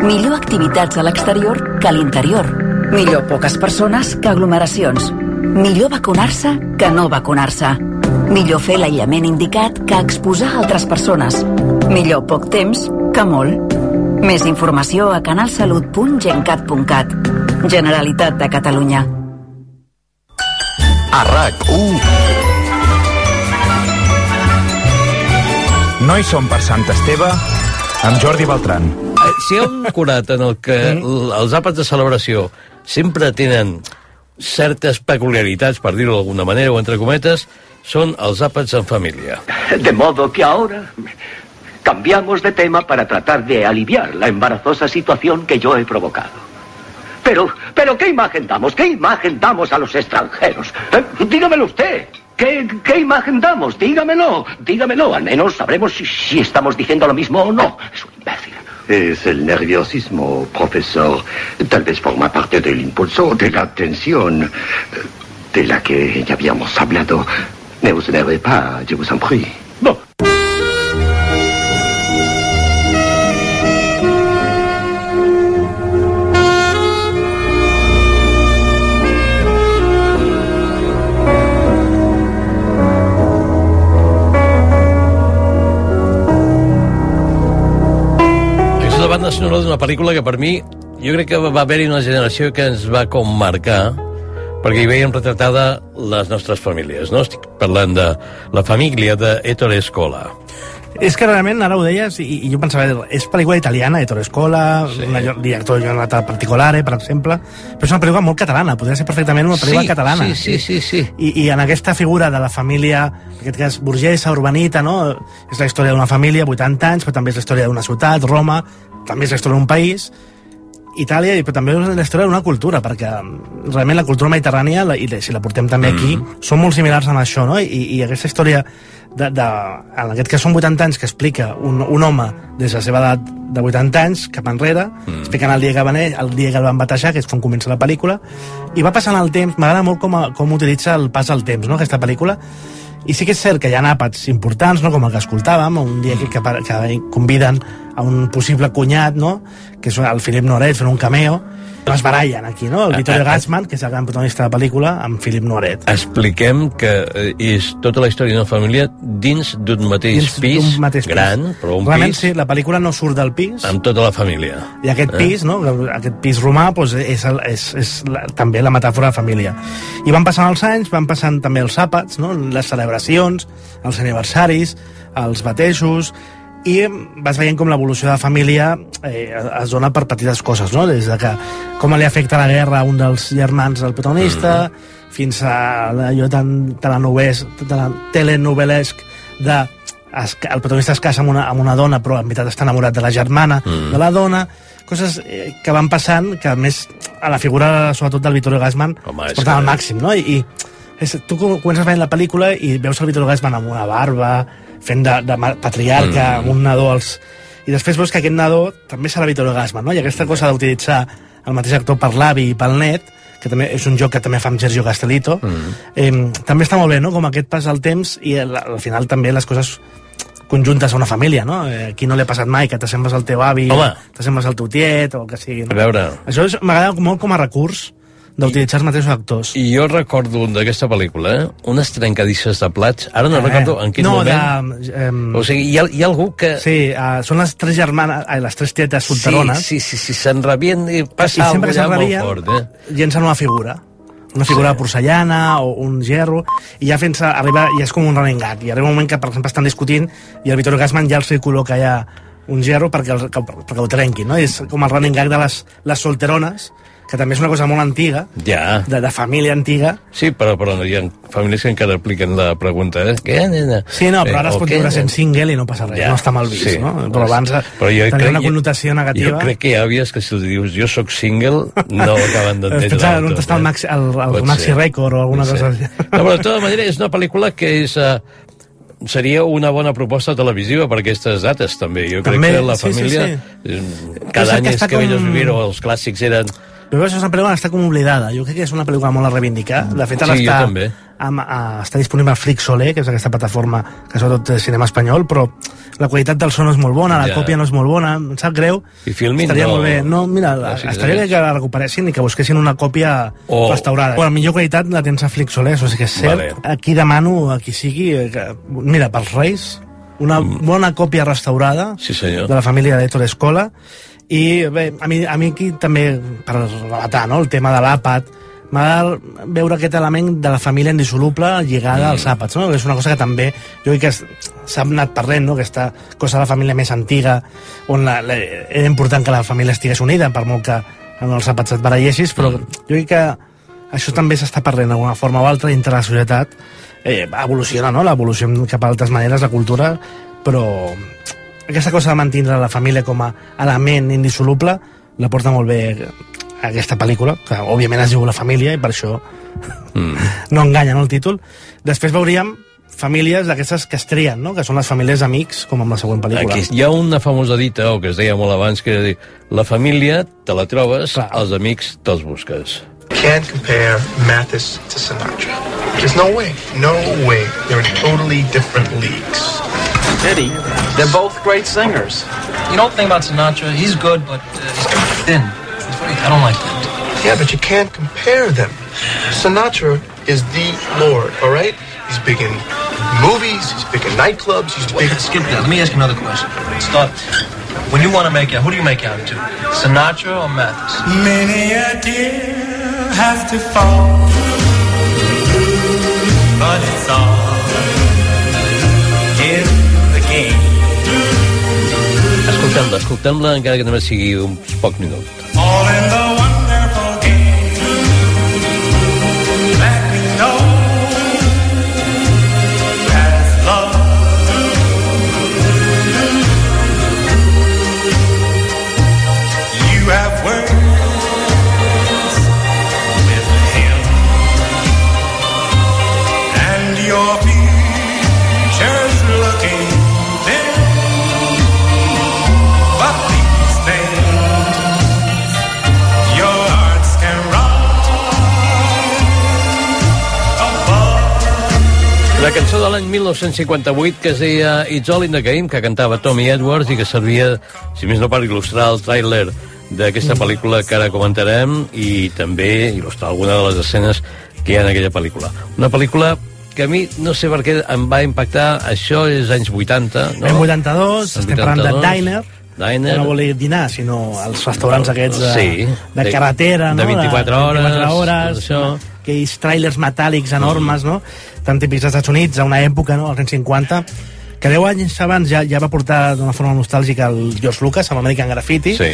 Millor activitats a l'exterior que a l'interior. Millor poques persones que aglomeracions. Millor vacunar-se que no vacunar-se. Millor fer l'aïllament indicat que exposar altres persones. Millor poc temps que molt. Més informació a canalsalut.gencat.cat. Generalitat de Catalunya. A RAC1 No hi som per Sant Esteve amb Jordi Beltran. Eh, Si hi ha un curat en el que l- els àpats de celebració sempre tenen certes peculiaritats, per dir-ho d'alguna manera, o entre cometes, són els àpats en família. De modo que ahora cambiamos de tema para tratar de aliviar la embarazosa situación que yo he provocado. Pero, pero ¿qué imagen damos? ¿Qué imagen damos a los extranjeros? Eh, dígamelo usted. ¿Qué, ¿Qué imagen damos? Dígamelo, dígamelo. Al menos sabremos si, si estamos diciendo lo mismo o no. Es un imbécil. Es el nerviosismo, profesor. Tal vez forma parte del impulso, de la tensión, eh, de la que ya habíamos hablado. Ne vous énervez pas, je vous en prie. Aquesta banda sonora d'una pel·lícula que per mi jo crec que va haver-hi una generació que ens va com marcar perquè hi veiem retratada les nostres famílies, no? Estic parlant de la família de Ettore Scola. És que realment, ara ho deies, i, i jo pensava, és pel·lícula italiana, Ettore Scola, sí. un director Jonathan Particolare, per exemple, però és una pel·lícula molt catalana, podria ser perfectament una pel·lícula Sí, catalana. sí, sí, sí, sí. I, I en aquesta figura de la família, en aquest cas burgesa, urbanita, no? és la història d'una família, 80 anys, però també és la història d'una ciutat, Roma, també és la història d'un país, Itàlia, però també és la història d'una cultura, perquè mm, realment la cultura mediterrània, la, i si la portem també aquí, són molt similars en això, no? I, i aquesta història, de, de, en aquest cas són 80 anys, que explica un, un home des de la seva edat de 80 anys cap enrere, mm. explicant el dia que va néixer, el dia que el van batejar, que és quan comença la pel·lícula, i va passant el temps, m'agrada molt com, com utilitza el pas del temps, no?, aquesta pel·lícula, i sí que és cert que hi ha àpats importants, no? com el que escoltàvem, un dia que, que, que conviden a un possible cunyat, no? que és el Philip Noret fent un cameo, es barallen aquí, no? El Vittorio Gassman, que és el gran protagonista de la pel·lícula, amb Philip Noret. Expliquem que eh, és tota la història d'una família dins d'un mateix Dins pis, mateix pis. gran, però un Realment, pis sí, la pel·lícula no surt del pis, amb tota la família. i aquest Eh? pis, no? aquest pis romà, doncs és, el, és, és la, també la metàfora de família. I van passant els anys, van passant també els àpats, no? les celebracions, els aniversaris, els batejos, i vas veient com l'evolució de la família eh, es dona per petites coses, no? Des de que com li afecta la guerra a un dels germans del protagonista, mm. fins a allò tan telenovelesc de es, el protagonista es casa amb una, amb una dona però en veritat està enamorat de la germana mm. de la dona coses eh, que van passant que a més a la figura sobretot del Vittorio Gassman Home, es porta al màxim no? i, i és, tu co- comences veient la pel·lícula i veus el Vittorio Gassman amb una barba fent de, de patriarca Mm. amb un nadó als... i després veus que aquest nadó també serà Vittorio Gassman no? i aquesta cosa d'utilitzar el mateix actor per l'avi i pel net que també és un joc que també fa amb Sergio Castellito Mm. eh, també està molt bé, no? com aquest pas del temps i al, al final també les coses conjuntes a una família, no? Eh, aquí no li ha passat mai que t'assembles al teu avi, t'assembles al teu tiet o el que sigui. No? A veure, Això m'agrada molt com a recurs d'utilitzar els mateixos actors. I jo recordo d'aquesta pel·lícula, eh? unes trencadisses de plats, ara no Eh, recordo en quin no, moment... De, eh, O sigui, hi ha, hi ha algú que... Sí, uh, són les tres germanes, ai, les tres tietes solterones. Sí, sí, sí, sí s'enrabien i I passa sempre que alguna s'enrabien, molt fort, eh? llencen una figura una figura de porcellana o un gerro i ja fins a arribar, ja és com un running gag i arriba un moment que per exemple estan discutint i el Vittorio Gassman ja els col·loca ja un gerro perquè, el, que, perquè ho trenquin no? I és com el running gag de les, les solterones que també és una cosa molt antiga Ja. de, de família antiga Sí, però, però hi ha famílies que encara apliquen la pregunta, eh? Què, nena? Sí, no, però ara Eh, es pot viure nena? sent single i no passa res, Ja, no està mal vist, sí. no? Però abans Però jo tenia crec- una connotació negativa. Jo crec que hi ha àvies que si els dius jo sóc single no acaben d'entendre pensa del on està el, eh? maxi, el, el Pot Maxi. Record o alguna Pot cosa així. No, però de tota manera és una pel·lícula que és... Uh, seria una bona proposta televisiva per aquestes dates, també. Jo crec També, que la sí, sí, família... sí. eh, Cada És any que és que com- com... vivir o els clàssics eren... Però és una pel·lícula que està com oblidada. Jo crec que és una pel·lícula molt a reivindicar. De fet, ara Sí, jo està, amb, a, està disponible a Flix Soler, que és aquesta plataforma que sobretot és cinema espanyol, però la qualitat del so no és molt bona, la Ja. còpia no és molt bona, em sap greu. I Filmin Estaria no- molt bé. No, mira, Ah, sí, estaria bé que la recuperessin i que busquessin una còpia O- restaurada. Bueno, millor qualitat la tens a Flix Soler, això sí que és cert. Vale. Aquí demano a qui sigui, eh, que, mira, pels Reis, una bona còpia restaurada Mm. Sí, senyor. de la família d'Héctor Escola i bé, a mi, a mi aquí també per relatar no? el tema de l'àpat m'agrada veure aquest element de la família indissoluble lligada Mm. als àpats no? és una cosa que també jo crec que s'ha anat parlant no? aquesta cosa de la família més antiga on la, la, era important que la família estigués unida per molt que en els àpats et barallessis però Mm. jo crec que això també s'està parlant d'alguna forma o altra dintre la societat eh, evoluciona, no? L'evolució cap a altres maneres, la cultura, però aquesta cosa de mantindre la família com a element indissoluble la porta molt bé aquesta pel·lícula, que òbviament es diu La família i per això Mm. no enganya no, el títol. Després veuríem famílies d'aquestes que es trien, no? que són les famílies amics, com amb la següent pel·lícula. Aquí hi ha una famosa dita, o que es deia molt abans, que era dir, la família te la trobes, els amics te'ls busques. Can't compare Mathis to Sinatra. There's no way. No way. They're in totally different leagues. Eddie, they're both great singers. You know the thing about Sinatra, he's good, but uh, he's kind of thin. He's very, I don't like that. Yeah, but you can't compare them. Sinatra is the Lord, all right? He's big in movies, he's big in nightclubs, he's big in... Skip that. Let me ask you another question. Start. When you want to make out, who do you make out to? Sinatra or Mathis? Many a deer have to fall, but it's all Escoltem-la, escoltem-la, encara que només sigui uns pocs minuts. All in the La cançó de l'any 1958 que es deia It's All in the Game, que cantava Tommy Edwards i que servia, si més no per il·lustrar el tràiler d'aquesta pel·lícula que ara comentarem i també il·lustrar alguna de les escenes que hi ha en aquella pel·lícula. Una pel·lícula que a mi no sé per què em va impactar, això és anys 80, no? L'any 82, estem parlant de 82. Diner, Diner. no vol dir dinar, sinó els restaurants aquests de, Sí, de de- carretera, de no? 24 hores, 24 hores, això. aquells trailers metàl·lics enormes, no? Tan típics dels Estats Units, a una època, no?, als anys 50, que 10 anys abans ja, ja va portar d'una forma nostàlgica el George Lucas amb American Graffiti Sí.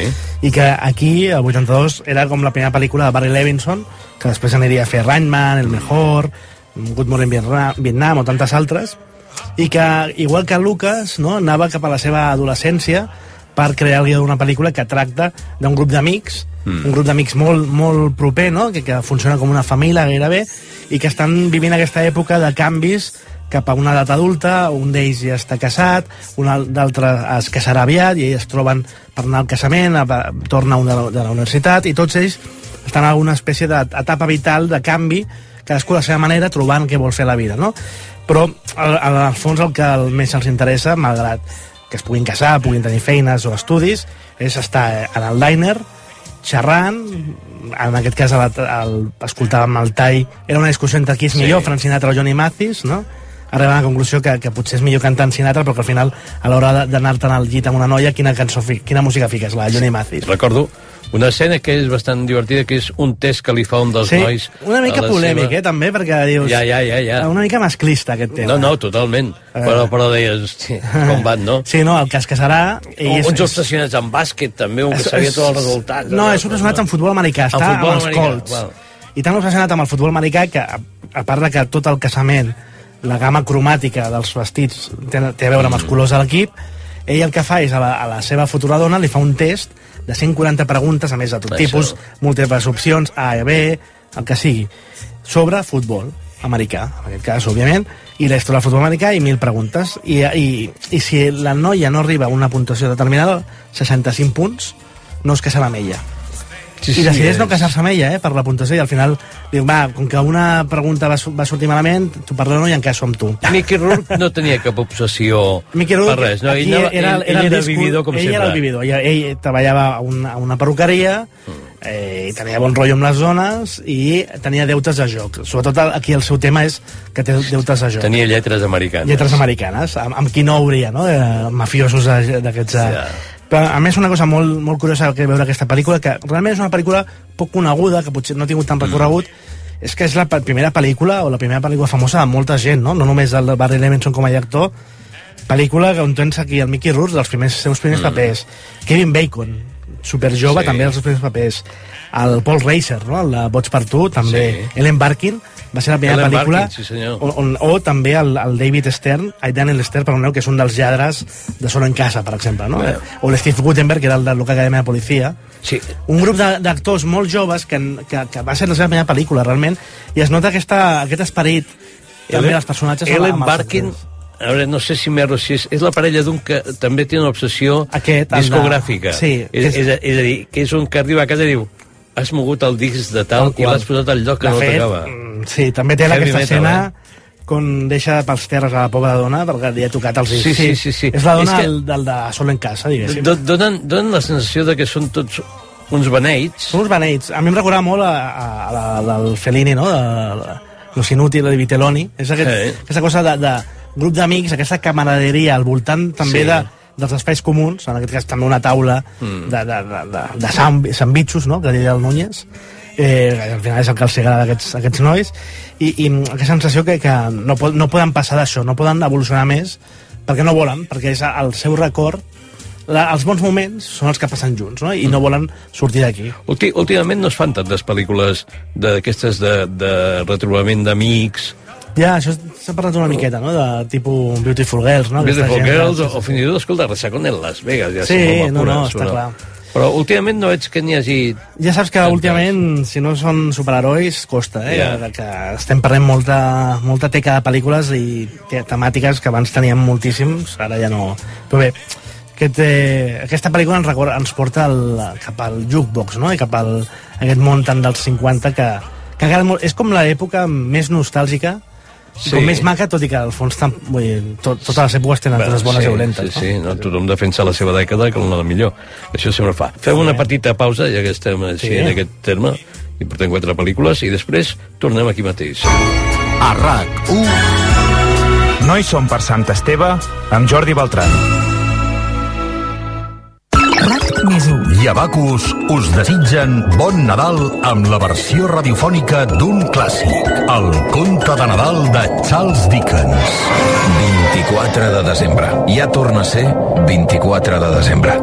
i que aquí, el 82, era com la primera pel·lícula de Barry Levinson que després aniria a fer Rainman, El Mejor Good Morning Vietnam, Vietnam o tantes altres i que, igual que Lucas, no, anava cap a la seva adolescència per crear el guió d'una pel·lícula que tracta d'un grup d'amics, mm. un grup d'amics molt, molt proper, no? que, que funciona com una família gairebé, i que estan vivint aquesta època de canvis cap a una edat adulta, un d'ells ja està casat, un al- d'altre es casarà aviat i ells es troben per anar al casament, a, a, torna un de la, de la universitat i tots ells estan en alguna espècie d'etapa vital de canvi, cadascú a la seva manera trobant què vol fer la vida, no? Però al, al fons el que el més els interessa, malgrat que es puguin casar, puguin tenir feines o estudis, és estar en el diner xerrant, en aquest cas el, el, escoltàvem el Tai, era una discussió entre qui és Sí. millor, Frank Sinatra o Johnny Mathis, no? arribant a la conclusió que, que potser és millor cantar en Sinatra, però que al final, a l'hora de- d'anar-te'n al llit amb una noia, quina, cançó, fi- quina música fiques? La Johnny Mathis. Recordo una escena que és bastant divertida, que és un test que li fa un dels Sí, nois... una mica polèmic, seva- eh, també, perquè dius... Ja, ja, ja, ja. Una mica masclista, aquest tema. No, no, totalment. Però, però deies, hosti, com van, no? Sí, no, el cas que serà... ell és- Uns obsessionats en bàsquet, també, un que sabia és- tots els resultats. No, és obsessionat en futbol americà, està amb els Colts. val. I tan obsessionat amb el futbol americà que, a, a part de que tot el casament, la gamma cromàtica dels vestits té, té a veure amb els colors de l'equip, ell el que fa és a la, a la seva futura dona li fa un test de 140 preguntes, a més de tot Això. tipus, múltiples opcions, A i B, el que sigui, sobre futbol americà, en aquest cas, òbviament, i la història del futbol americà i mil preguntes. I, i, i si la noia no arriba a una puntuació determinada, 65 punts, no es casarà amb ella. Sí, I sí, decideix no casar-se amb ella, eh, per la puntuació, i al final diu, va, com que una pregunta va, va sortir malament, tu perdono i em caso amb tu. Mickey Rourke no tenia cap obsessió Mickey Rourke, per res, no? Ell, era, ell, era, ell el era disco- vividor, com ell sempre. era el vividor, ell, ell treballava a una, a una perruqueria, eh, i tenia bon rotllo amb les dones i tenia deutes de joc. Sobretot el- aquí el seu tema és que té deutes de joc. Tenia lletres americanes. Lletres americanes, amb, amb qui no hauria, no? Eh, mafiosos de- d'aquests... Ja. Però, a més, una cosa molt, molt curiosa que veure aquesta pel·lícula, que realment és una pel·lícula poc coneguda, que potser no ha tingut tant recorregut, és que és la primera pel·lícula, o la primera pel·lícula famosa de molta gent, no? No només del Barry Levinson com a director, pel·lícula que on tens aquí el Mickey Rourke, dels primers, seus primers Mm. papers, Kevin Bacon, superjove, Sí. també els seus primers papers, el Paul Reiser, no? el de Boig per tu, també, Sí. Ellen Barkin, va ser la primera Ellen pel·lícula Barkin, sí, senyor. on, on, o també el, el David Stern, ai, Daniel Stern, perdoneu, que és un dels lladres de Solo en Casa, per exemple, no? Bueno. O l'Steve Gutenberg, que era el de Loca Acadèmia de Policia. Sí. Un grup d'actors molt joves que, que, que va ser la seva primera pel·lícula, realment, i es nota aquesta, aquest esperit també dels personatges. Ellen Barkin, a veure, no sé si m'erro, si és, és la parella d'un que també té una obsessió Aquest, el de- discogràfica. sí, és, és- és a dir, que és un que arriba a casa i diu has mogut el disc de tal, i l'has posat al lloc que De no tocava. mm, Sí, també té Heavy aquesta metal, escena quan deixa pels terres a la pobra dona perquè li ha tocat els discs. Sí, sí, sí, sí. És la dona És que- del, del de Solo en Casa, diguéssim. Do- Donen, donen la sensació de que són tots uns beneits. Són uns beneits. A mi em recordava molt a, a, a la del Fellini, no? De, de, Los Inútil, de Vitelloni. És aquest, Sí. aquesta cosa de, de grup d'amics, aquesta camaraderia al voltant també Sí. de, dels espais comuns, en aquest cas també una taula Mm. de, de, de, de, de sam- sandvitxos, no?, que diria el Núñez, eh, al final és el que els agrada d'aquests aquests nois, i, i aquesta sensació que, que no, pot, no poden passar d'això, no poden evolucionar més, perquè no volen, perquè és el seu record la, els bons moments són els que passen junts, no? I no volen sortir d'aquí. Últimament no es fan tantes pel·lícules d'aquestes de, de retrobament d'amics, Ja, això s'ha parlat una miqueta, no?, de tipus Beautiful Girls, no? Beautiful gent, Girls, o, o fins i tot, escolta, Resacón en Las Vegas, ja Sí, som molt no, no, està però, clar. Però últimament no veig que n'hi hagi... Ja saps que últimament, si no són superherois, costa, eh? Ja. Que estem perdent molta, molta teca de pel·lícules i te temàtiques que abans teníem moltíssims, ara ja no... Però bé, aquest, eh, aquesta pel·lícula ens, recorda, ens porta el, cap al jukebox, no? I cap al aquest món tant dels 50 que, que molt. És com l'època més nostàlgica, sí. com més maca, tot i que al fons tam, vull dir, tot, totes les èpoques tenen coses bones sí, i dolentes. Sí, sí, no? tothom defensa la seva dècada com la millor. Això sempre fa. Fem una petita pausa, ja que estem així Sí. en aquest terme, i portem quatre pel·lícules, i després tornem aquí mateix. A RAC1 No hi som per Sant Esteve amb Jordi Beltran. més 1. I Abacus us desitgen bon Nadal amb la versió radiofònica d'un clàssic, el conte de Nadal de Charles Dickens. 24 de desembre. Ja torna a ser 24 de desembre.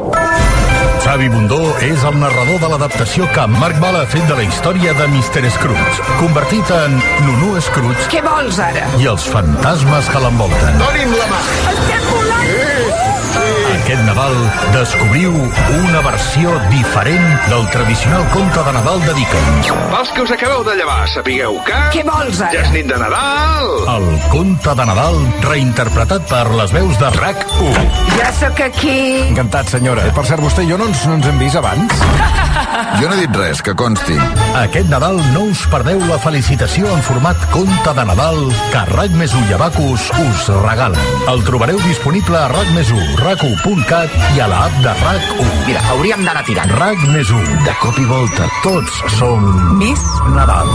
Xavi Bundó és el narrador de l'adaptació que Marc Bala ha fet de la història de Mr. Scrooge, convertit en Nunu Scrooge Què vols ara? i els fantasmes que l'envolten. Doni'm la mà! Estem volant! Aquest Nadal descobriu una versió diferent del tradicional conte de Nadal de Dickens. Pels que us acabeu de llevar, sapigueu que... Què vols ara? Ja és nit de Nadal! El conte de Nadal reinterpretat per les veus de RAC1. Ja sóc aquí. Encantat, senyora. Per cert, vostè i jo no ens, no ens hem vist abans? Jo no he dit res, que consti. Aquest Nadal no us perdeu la felicitació en format conte de Nadal que RAC més i Abacus us regalen. El trobareu disponible a RAC més RAC1.cat RAC1.cat i a l'app de RAC1. Mira, hauríem d'anar tirant. RAC més 1. De cop i volta, tots som... Miss Nadal.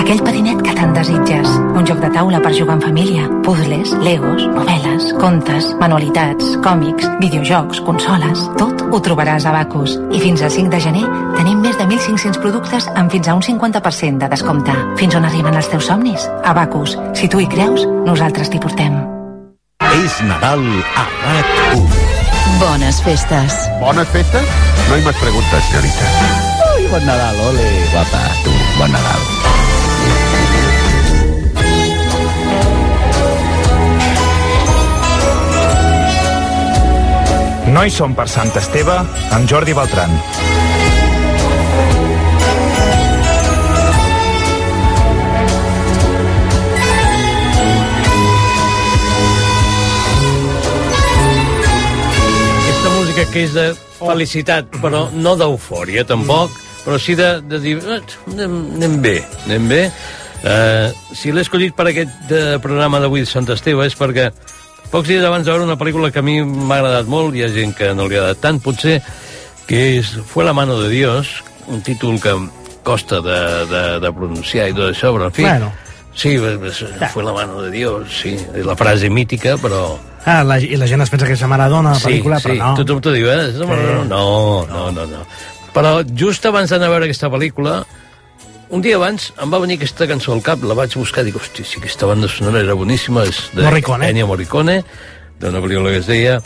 Aquell patinet que tant desitges. Un joc de taula per jugar en família. Puzzles, legos, novel·les, contes, manualitats, còmics, videojocs, consoles... Tot ho trobaràs a Bacus. I fins al 5 de gener tenim més de 1.500 productes amb fins a un 50% de descompte. Fins on arriben els teus somnis? A Bacus. Si tu hi creus, nosaltres t'hi portem. És Nadal a RAC1. Bones festes. ¿Bones festas? No hay más preguntas, señorita. Ui, bon Nadal, ole. Guapa, tu, bon Nadal. No hi som per Sant Esteve amb Jordi Beltran. Música que és de felicitat, però no d'eufòria, tampoc, però sí de, de dir, "Eh, anem, anem bé, anem bé. Uh, si l'he escollit per aquest uh, programa d'avui de Sant Esteve és perquè pocs dies abans de veure una pel·lícula que a mi m'ha agradat molt, hi ha gent que no li ha agradat tant, potser, que és Fue la mano de Dios, un títol que costa de, de, de pronunciar i tot això, però en fi... Bueno. Sí, fue la mano de Dios, sí, és la frase mítica, però... Ah, la, I la gent es pensa que és a Maradona, la pel·lícula, sí, però no. tothom t'ho diu, eh? De Maradona. No, no, no, no. Però just abans d'anar a veure aquesta pel·lícula, un dia abans em va venir aquesta cançó al cap, la vaig buscar, dic, hosti, sí, aquesta banda sonora era boníssima, és de Morricone. Ennio Morricone, d'una pel·lícula que es deia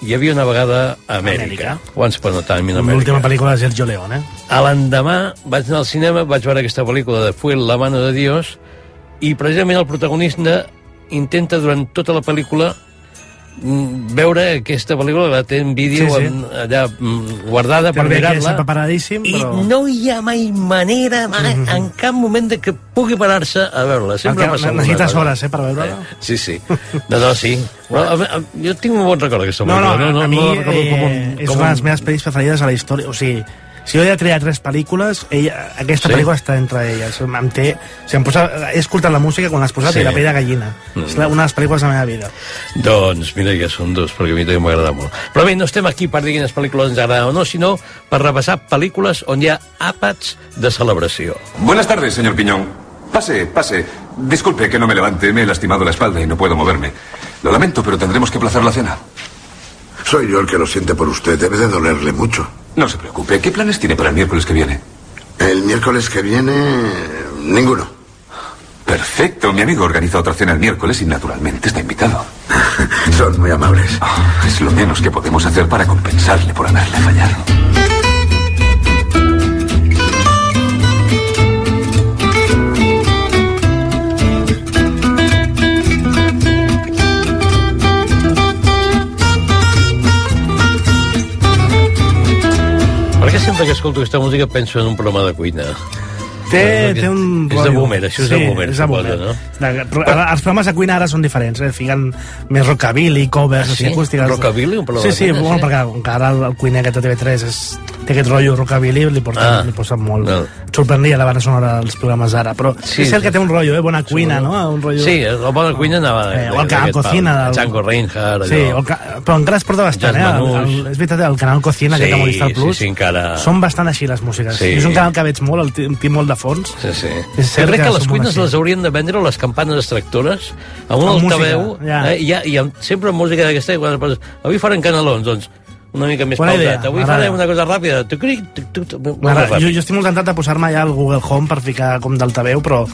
Hi havia una vegada a Amèrica. Once Upon a Time in America. L'última pel·lícula de Sergio Leone. A l'endemà vaig anar al cinema, vaig veure aquesta pel·lícula de Fue la mano de Dios i precisament el protagonista intenta durant tota la pel·lícula mm, veure aquesta pel·lícula, la té en vídeo Sí, sí. en- allà mm, guardada per Té VHS mirar-la preparadíssim, i però- no hi ha mai manera mai, en cap moment de que pugui parar-se a veure-la sempre passa necessites hores, eh, per veure-la. Eh, sí, sí, no, no, sí Però, a, a, jo tinc un bon record d'aquesta No, no, pel·lícula a mi no, com un, eh, és com una de les meves pel·lis preferides a la història. O sigui, si jo he de triar tres pel·lícules, ella, aquesta Sí? pel·lícula està entre elles. Em té, o sigui, em posa, he escoltat la música quan l'has posat Sí. i la pell de gallina. Mm. És la, una de les pel·lícules de la meva vida. Doncs mira, ja són dos, perquè a mi també m'agrada molt. Però bé, no estem aquí per dir quines pel·lícules ens agraden o no, sinó per repassar pel·lícules on hi ha àpats de celebració. Buenas tardes, señor Piñón. Pase, pase. Disculpe que no me levante, me he lastimado la espalda y no puedo moverme. Lo lamento, pero tendremos que aplazar la cena. Soy yo el que lo siente por usted. Debe de dolerle mucho. No se preocupe. ¿Qué planes tiene para el miércoles que viene? El miércoles que viene... Ninguno. Perfecto. Mi amigo organiza otra cena el miércoles y naturalmente está invitado. Son muy amables. Ah, es lo menos que podemos hacer para compensarle por haberle fallado. Per què sempre que escolto aquesta música penso en un programa de cuina? Té, té un... és de boomer, això és de boomer, és de suposo, boomer. no? De, però, ara, els programes de cuina ara són diferents, eh? Fiquen més rockabilly, covers, Ah, sí? acústiques. Rockabilly, un Sí, sí, bueno, sí? perquè com que ara el, el cuiner aquest de TV3 és, té aquest rotllo rockabilly, li porten, Ah. li posen molt... No. Sorprendria la banda sonora dels programes d'ara, però sí, Sí, és cert sí. que té un rotllo, eh? Bona cuina, no? Un rotllo... Sí, el bona cuina anava... Eh, o el canal Cocina del- Django Reinhardt, Sí, el, ca- però encara es porta bastant, eh? El, el, és veritat, el canal Cocina, Sí, aquest de Movistar Plus, sí, sí, encara... són bastant així les músiques. Sí. És un canal que veig molt, el tinc molt de fons. Sí, sí. És Jo crec que són les cuines així. les haurien de vendre les campanes extractores amb un Amb música, altaveu ja. eh, i, i amb, sempre amb música d'aquesta avui farem canelons doncs una mica més Bona idea, pausat avui farem una cosa ràpida tuc, tuc, tuc, molt M'agrada. ràpid. Jo, jo estic molt tentat de posar-me ja al Google Home per ficar com d'altaveu, però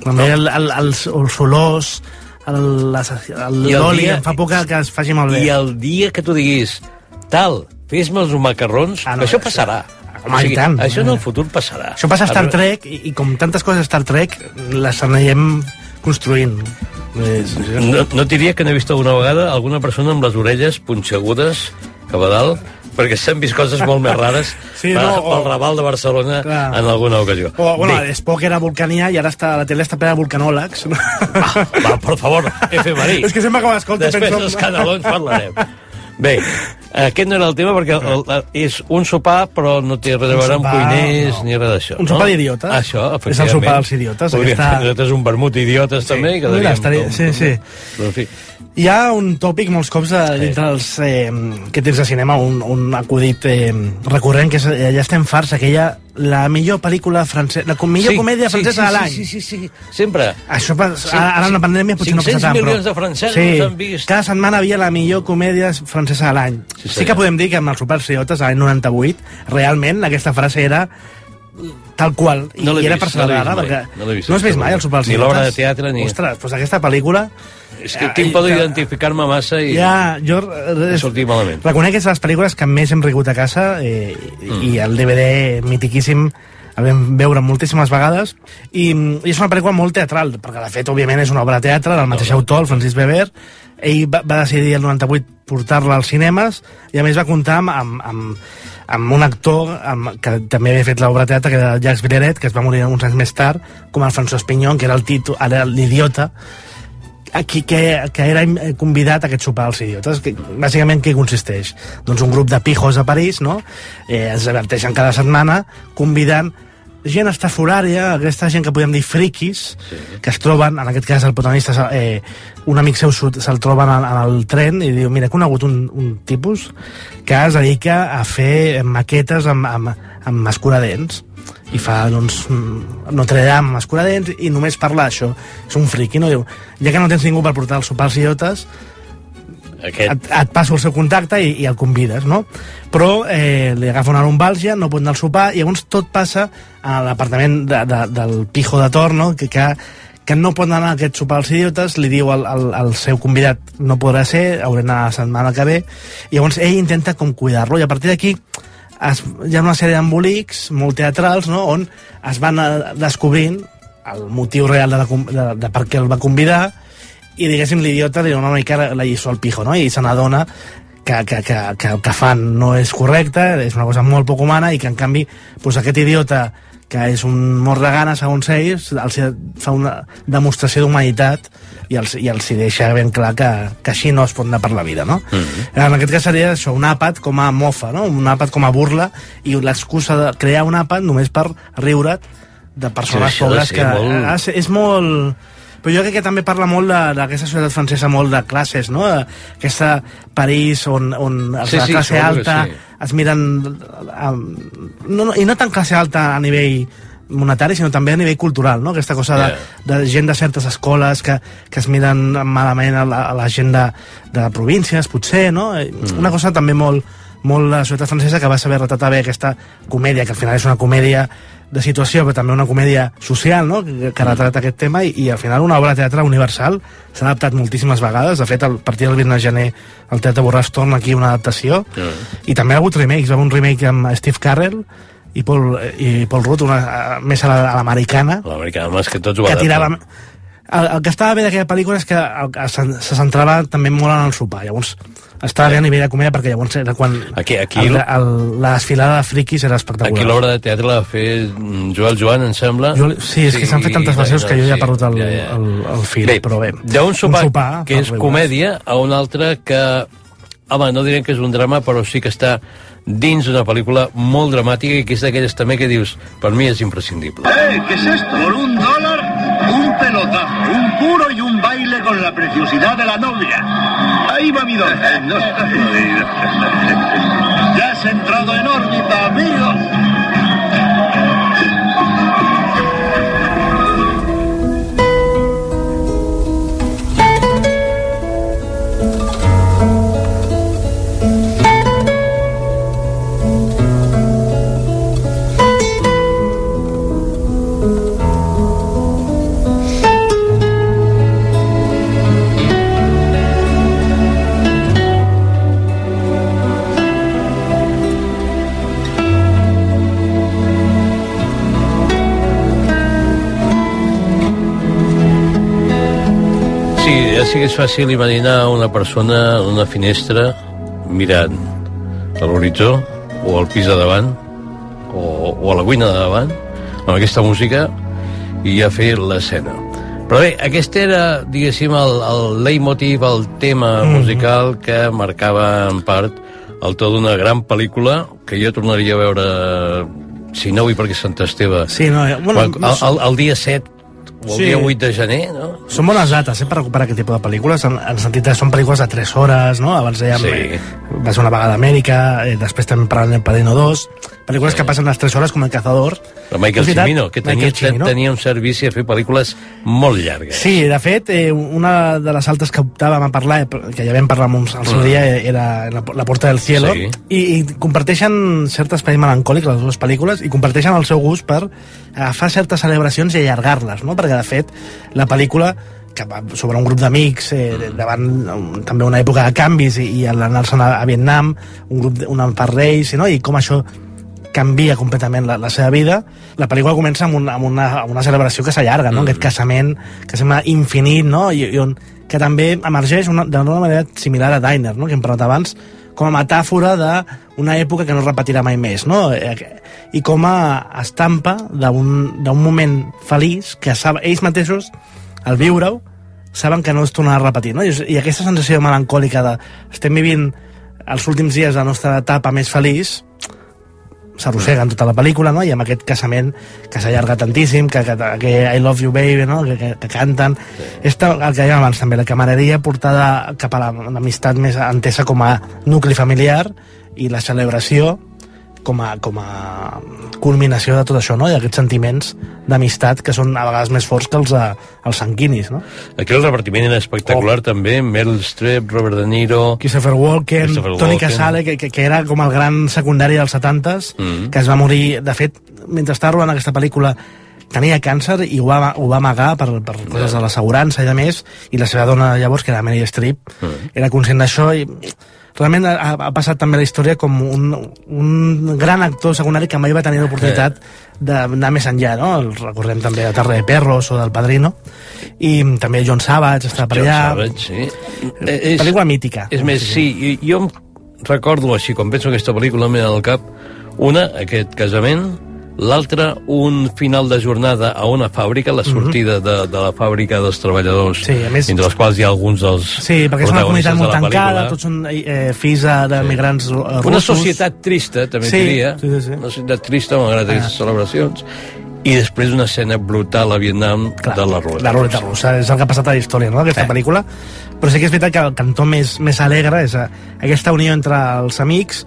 també el, el, els, els olors, l'oli, em fa por que, que es faci malbé. i el dia que tu diguis tal, fes-me els macarrons ah, no, això passarà home, i tant. això en el futur passarà Això passa a Star Trek, i, i com tantes coses a Star Trek, les anirem construint. No, no diria que n'he vist alguna vegada alguna persona amb les orelles punxegudes cap a dalt, perquè s'han vist coses molt més rares Sí, no, o- pel Raval de Barcelona Clar. en alguna ocasió. O, bueno, Bé, Spock era vulcanià i ara està, la tele està plena de vulcanòlegs. va, per favor, F. Marí. És que sempre que Després penso... dels canelons parlarem. Bé, Aquest no era el tema perquè el, el, és un sopar però no té res a veure amb sopar, cuiners no. ni res d'això. Un no? sopar d'idiotes. Això, És el efectivament. sopar dels idiotes, Podríem aquesta- nosaltres un vermut d'idiotes també. i Mira, estaria, com- sí, sí. Però, en fi, Hi ha un tòpic molts cops de, dintre els eh, que tens de cinema, un, un acudit eh, recurrent, que és eh, ja estem farts, aquella la millor pel·lícula francesa, la millor Sí, comèdia sí, francesa sí, de l'any. sí, sí, sí, sí, sempre. Això Sí, ara, en la pandèmia potser no 500 passa tant, però... milions de francesos han vist. Cada setmana havia la millor comèdia francesa de l'any. Sí, sí, senyor. que podem dir que amb els Superciotes, l'any 98, realment aquesta frase era tal qual, i, No i era vist, per no celebrar-la, vist mai, perquè no vist, no has vist mai el Super Ni l'obra de teatre, ni- Ostres, doncs aquesta pel·lícula... És que aquí em podo identificar-me massa i Ja, jo... he sortit malament. Reconec que és de les pel·lícules que més hem rigut a casa eh, mm. i el DVD mitiquíssim el vam veure moltíssimes vegades i, i és una pel·lícula molt teatral perquè de fet òbviament és una obra de teatre del mateix autor, el Francis Weber. Ell va, va decidir el 98 portar-la als cinemes i a més va comptar amb, amb, amb, amb un actor amb, que també havia fet l'obra teatre que era Jacques Villeret, que es va morir uns anys més tard com el François Pignon, que era el títol, ara l'idiota aquí que, que era convidat a aquest sopar als idiotes. Que, bàsicament, què consisteix? Doncs un grup de pijos a París, no?, eh, es diverteixen cada setmana convidant gent estaforària, aquesta gent que podem dir friquis, sí. que es troben, en aquest cas el protagonista, eh, un amic seu se'l troben en, en el tren i diu, mira, he conegut un, un tipus que es dedica a fer maquetes amb, amb, amb escuradents i fa, doncs, mm, Notre Dame amb escuradents i només parla d'això. És un friqui, no? Diu, ja que no tens ningú per portar el sopar als idiotes, Aquest... et, et passo el seu contacte i, i el convides, no? Però eh, li agafa una lumbàlgia, no pot anar al sopar, i llavors tot passa a l'apartament de, de, del pijo de torno, que, que, que no pot anar a aquest sopar als idiotes, li diu al, al, al seu convidat no podrà ser, hauré d'anar la setmana que ve, i llavors ell intenta com cuidar-lo, i a partir d'aquí es, hi ha una sèrie d'embolics molt teatrals, no?, on es van eh, descobrint el motiu real de, la, de, de per què el va convidar, i diguéssim l'idiota li dona una mica la lliçó al pijo, no? I se n'adona que, que, que, que el que fan no és correcte, és una cosa molt poc humana i que en canvi doncs aquest idiota que és un mort de gana segons ells, els fa una demostració d'humanitat i els, i els hi deixa ben clar que, que així no es pot anar per la vida, no? Mm -hmm. En aquest cas seria això, un àpat com a mofa, no? Un àpat com a burla i l'excusa de crear un àpat només per riure't de persones Sí, pobres que... molt- sí, és molt... Però jo crec que també parla molt d'aquesta societat francesa molt de classes, no? Aquesta París on, on els Sí, de sí, classe que alta sí. es miren... Um, no, no, I no tan classe alta a nivell monetari, sinó també a nivell cultural, no? Aquesta cosa de, de gent de certes escoles que, que es miren malament a la, a la gent de, de províncies, potser, no? Mm. Una cosa també molt, molt la societat francesa que va saber retratar bé aquesta comèdia, que al final és una comèdia de situació, però també una comèdia social, no?, que, que retrata aquest tema, i, i al final una obra de teatre universal. S'ha adaptat moltíssimes vegades, de fet, a partir del 20 de gener el Teatre Borràs torna aquí una adaptació, i també ha hagut remakes, va haver un remake amb Steve Carell i Paul, i Paul Rudd, una, més a la- l'americana, L'americà, més que tots ho que tirava... El, el que estava bé d'aquella pel·lícula és que el, el, se, se centrava també molt en el sopar, llavors estava bé a nivell de comèdia perquè llavors era quan Aquí- aquí- el, el, la desfilada de friquis era espectacular. Aquí l'obra de teatre la va fer mm, Joel Joan, em sembla. Jo, sí, és que s'han fet tantes versions que jo ja he perdut el, ja, ja. el, el fil, Bé, però bé. D'un sopar, un sopar que és riure. comèdia a un altre que, home, no direm que és un drama, però sí que està dins d'una pel·lícula molt dramàtica i que és d'aquelles també que dius, per mi és imprescindible. ¡Eh! ¿Qué es esto? Por un dólar, un pelotazo, un puro y un baile con la preciosidad de la novia. Ahí va mi dólar. No está jodido. Ya has entrado en órbita, amigo. Que és fàcil imaginar una persona en una finestra mirant a l'horitzó o al pis de davant o, o a la cuina de davant amb aquesta música i ja fer l'escena. Però bé, aquest era, diguéssim, el, el leitmotiv, el tema Mhm. musical que marcava en part el to d'una gran pel·lícula que jo tornaria a veure si no avui perquè Sant Esteve Sí, no, eh, bueno, Quan- el, el, el dia 7 o el Sí. dia 8 de gener no? Són bones dates, eh, per recuperar aquest tipus de pel·lícules, en, en el sentit que són pel·lícules de 3 hores, no? Abans dèiem, Sí. eh, va ser una vegada a Amèrica, eh, després també parlant del Padrino 2, pel·lícules que passen les 3 hores com El Cazador. el Michael veritat, Cimino que tenia, Michael Cimino. tenia un servici a fer pel·lícules molt llargues Sí, de fet, eh, una de les altres que optàvem a parlar, eh, que ja vam parlar amb uns al seu Mm. dia, eh, era la, la Porta del Cielo, Sí. i, i comparteixen cert espai melancòlic, les dues pel·lícules, i comparteixen el seu gust per agafar certes celebracions i allargar-les, no? perquè de fet la pel·lícula que va sobre un grup d'amics eh, davant um, també una època de canvis i, i l'anar-se'n a, a Vietnam un grup, de- un par d'ells no? i com això canvia completament la, la seva vida. La pel·lícula comença amb, un, amb, una, amb una celebració que s'allarga, no? Mm. aquest casament que sembla infinit, no? I, i on, que també emergeix una, d'una manera similar a Diner, no? que hem parlat abans, com a metàfora d'una època que no es repetirà mai més, no? Eh, i com a estampa d'un d'un moment feliç que sab, ells mateixos, al viure-ho, saben que no es tornarà a repetir, no? I, I aquesta sensació melancòlica de estem vivint els últims dies de la nostra etapa més feliç, s'arrossega en tota la pel·lícula, no? i amb aquest casament que s'allarga tantíssim, que, que, que I love you baby, no? que, que, que canten. Sí. Esta, el que dèiem abans també, la camaraderia portada cap a la- l'amistat més entesa com a nucli familiar i la celebració com a, com a culminació de tot això, no? i aquests sentiments d'amistat que són a vegades més forts que els, eh, els sanguinis. No? Aquí el repartiment era espectacular oh. també, Meryl Streep, Robert De Niro... Christopher Walken, Christopher Tony Walken. Casale, que, que, que era com el gran secundari dels 70s, Mm. que es va morir, de fet, mentre estava rodant aquesta pel·lícula tenia càncer i ho va, ho va amagar per, per coses de l'assegurança i de més, i la seva dona llavors, que era Meryl Streep, Mm. era conscient d'això i realment ha, ha passat també a la història com un, un gran actor secundari que mai va tenir l'oportunitat d'anar més enllà, no? El recordem també de Terra de Perros o del Padrino. I també John Savage està per John allà. Savage, sí. Eh, pel·lícula mítica. És més, sí, jo em recordo així, quan penso en aquesta pel·lícula, em ve al cap una, aquest casament, l'altra, un final de jornada a una fàbrica, la sortida de, de la fàbrica dels treballadors, Mhm. Sí, a més- entre els quals hi ha alguns dels Sí, perquè és una comunitat molt tancada, tots són eh, fills de- sí. russos. Una societat trista, també Sí, sí, diria. sí, sí, sí. Una societat trista, malgrat Ah. aquestes celebracions. I després una escena brutal a Vietnam Clar, de la ruleta. La ruleta russa, és el que ha passat a la història, no?, aquesta Eh. pel·lícula. Però sí que és veritat que el cantó més, més alegre és eh, aquesta unió entre els amics,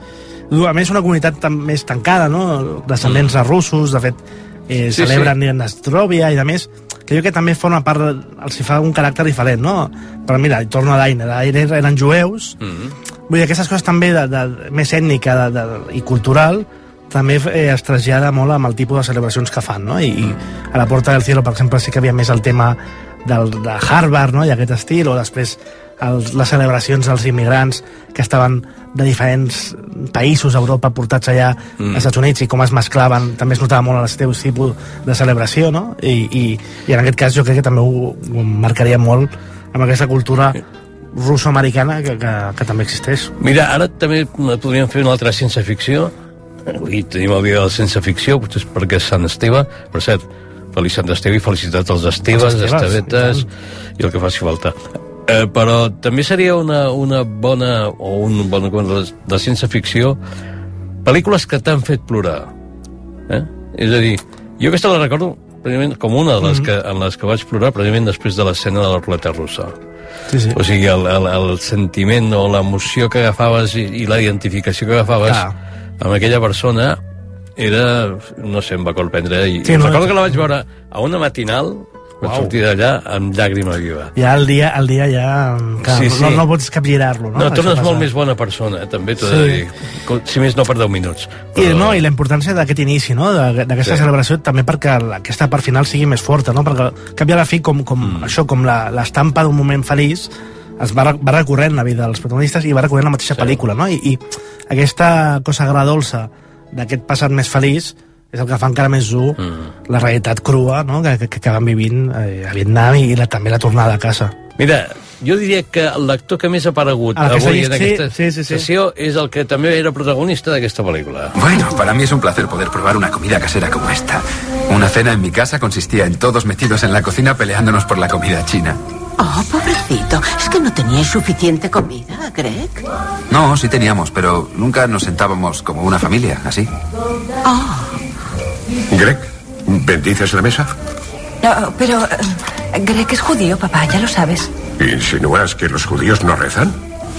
a més una comunitat tan, més tancada, no?, descendents de russos, de fet, eh, Sí, celebren sí. Nastrovia i de més, que jo que també forma part, els hi fa un caràcter diferent, no? Però mira, torno a Dainer, Dainer eren jueus, Mm. Vull dir, aquestes coses també de, de, més ètnica de, de, i cultural també eh, es trasllada molt amb el tipus de celebracions que fan, no? I, i a la Porta del Cielo, per exemple, sí que havia més el tema del, de Harvard, no? I aquest estil, o després els, les celebracions dels immigrants que estaven de diferents països d'Europa portats allà Mm. als Estats Units i com es mesclaven, també es notava molt el seu tipus de celebració, no? I, i, i en aquest cas jo crec que també ho, ho marcaria molt amb aquesta cultura russo-americana que, que, que també existeix. Mira, ara també podríem fer una altra ciència ficció. Avui tenim el dia de la ciència ficció, potser és perquè és Sant Esteve. Per cert, feliç Sant Esteve i felicitats als Esteves, Esteves, Estevetes i, el que faci falta. Eh, però també seria una, una bona o un bon de, de ciència ficció pel·lícules que t'han fet plorar. Eh? És a dir, jo aquesta la recordo precisament com una de les Mhm. que, en les que vaig plorar precisament després de l'escena de la ruleta russa. Sí, sí. O sigui, el, el, el sentiment o l'emoció que agafaves i, i la identificació que agafaves Clar. amb aquella persona era, no sé, em va colprendre. I sí, no, recordo no. que la vaig veure a una matinal, vaig sortir d'allà amb llàgrima viva. Ja el dia, el dia ja... Clar, Sí, sí. No, no pots capgirar-lo, no? No, tornes molt més bona persona, eh, també t'ho Sí. de dir. Si més no per 10 minuts. I, no, i la importància d'aquest inici, no? d'aquesta Sí. celebració, també perquè aquesta part final sigui més forta, no? perquè cap i a la fi, com, com mm. això, com la- l'estampa d'un moment feliç, es va, va recorrent la vida dels protagonistes i va recorrent la mateixa sí. pel·lícula, no? I, I aquesta cosa agradolça d'aquest passat més feliç és el que fa encara més dur mm. la realitat crua no? que, que, que van vivint eh, a Vietnam i la, també la tornada a casa. Mira, jo diria que l'actor que més ha aparegut Ah, avui en aquesta sí, sí, sí, sí. sessió és el que també era protagonista d'aquesta pel·lícula. Bueno, para mí es un placer poder probar una comida casera como esta. Una cena en mi casa consistía en todos metidos en la cocina peleándonos por la comida china. Oh, pobrecito. Es que no teníais suficiente comida, Greg. No, sí teníamos, pero nunca nos sentábamos como una familia, así. Oh, Greg, ¿bendices la mesa? No, pero eh, Greg es judío, papá, ya lo sabes. ¿Insinúas que los judíos no rezan?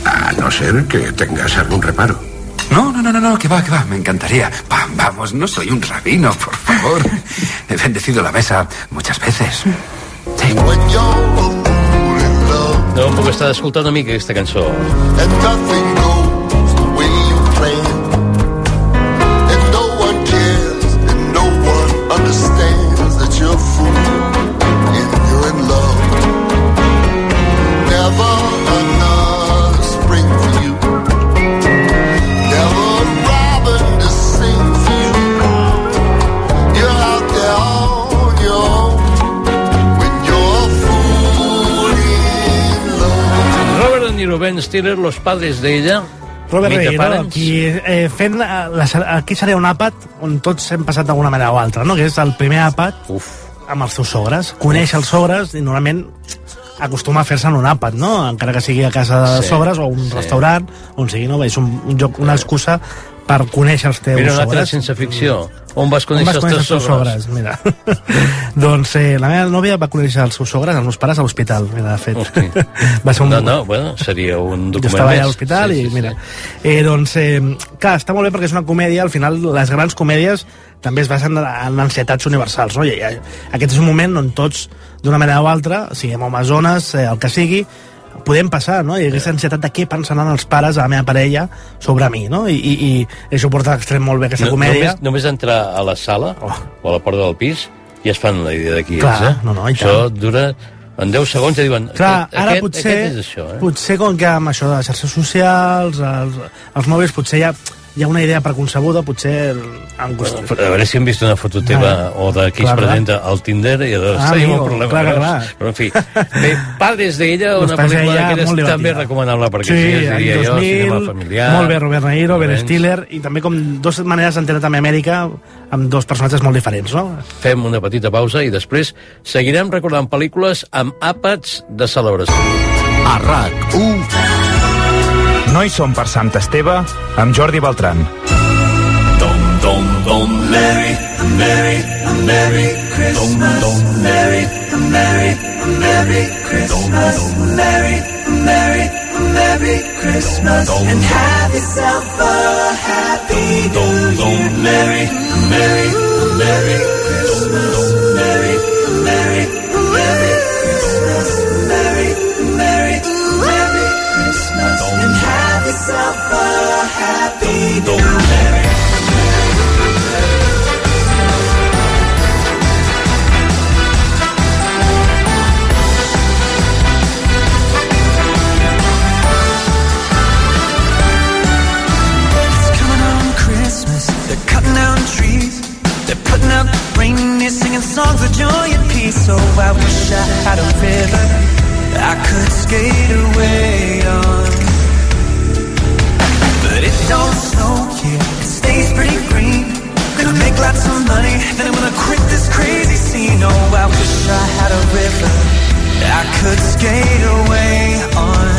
A no ser que tengas algún reparo. No, no, no, no, no, que va, que va, me encantaría. Va, vamos, no soy un rabino, por favor. He bendecido la mesa muchas veces. No em puc estar d'escoltar una mica aquesta cançó. Stiller, los padres de ella. Robert Parents. aquí, eh, fent, eh, la, aquí seria un àpat on tots hem passat d'alguna manera o altra, no? que és el primer àpat Uf. amb els seus sogres. Coneix els sogres i normalment acostuma a fer-se en un àpat, no? encara que sigui a casa de Sí, sogres o un sí. restaurant, on sigui, no? és un, un joc, una excusa per conèixer els teus Mira, sogres. sense ficció. On vas On conèixer vas els teus conèixer sogres? Mira. doncs eh, la meva nòvia va conèixer els seus sogres, els meus pares, a l'hospital, mira, de fet. Hosti. va ser un, No, no, bueno, seria un jo document estava allà a l'hospital i mira eh, doncs, eh, clar, està molt bé perquè és una comèdia al final les grans comèdies també es basen en ansietats universals no? I, i, aquest és un moment on tots d'una manera o altra, siguem homes zones eh, el que sigui, podem passar, no? I aquesta ansietat de què pensaran els pares a la meva parella sobre mi, no? I, i, i això porta a l'extrem molt bé aquesta No, comèdia. només, només entrar a la sala oh. o a la porta del pis ja es fan la idea de qui Clar, ets, eh? no, no, Això dura... En 10 segons ja diuen... Clar, aquest, ara potser, Aquest és això, eh? potser com que amb això de les xarxes socials, els, els mòbils, potser ha, hi ha una idea preconcebuda, potser costat... A veure si hem vist una foto teva Ah, o de qui clar, es presenta al Tinder i llavors Ah, tenim un problema. clar, clar. Però, en fi, bé, Padres d'ella, Los una Padres pel·lícula d'ella, que és molt també divertida. recomanable perquè Sí, sí, diria any jo, 2000, cinema familiar. molt bé, Robert Nairo, Ben. Stiller, i també com dos maneres d'entendre també Amèrica amb dos personatges molt diferents, no? Fem una petita pausa i després seguirem recordant pel·lícules amb àpats de celebració. A RAC1 No hi som per Sant Esteve amb Jordi Beltran. Dom, dom, dom, Merry, Merry, Merry Christmas. Dom, dom, Merry, Merry, Merry Christmas. Dom, Merry, Merry, Merry Christmas. And have yourself a happy New Year. Merry, Merry, Merry Christmas. Merry, Merry, Merry Christmas. Up reindeer, singing songs of joy and peace. So I wish I had a river I could skate away on. Don't here. It stays pretty green. Gonna make lots of money. Then I'm gonna quit this crazy scene. Oh, I wish I had a river that I could skate away on.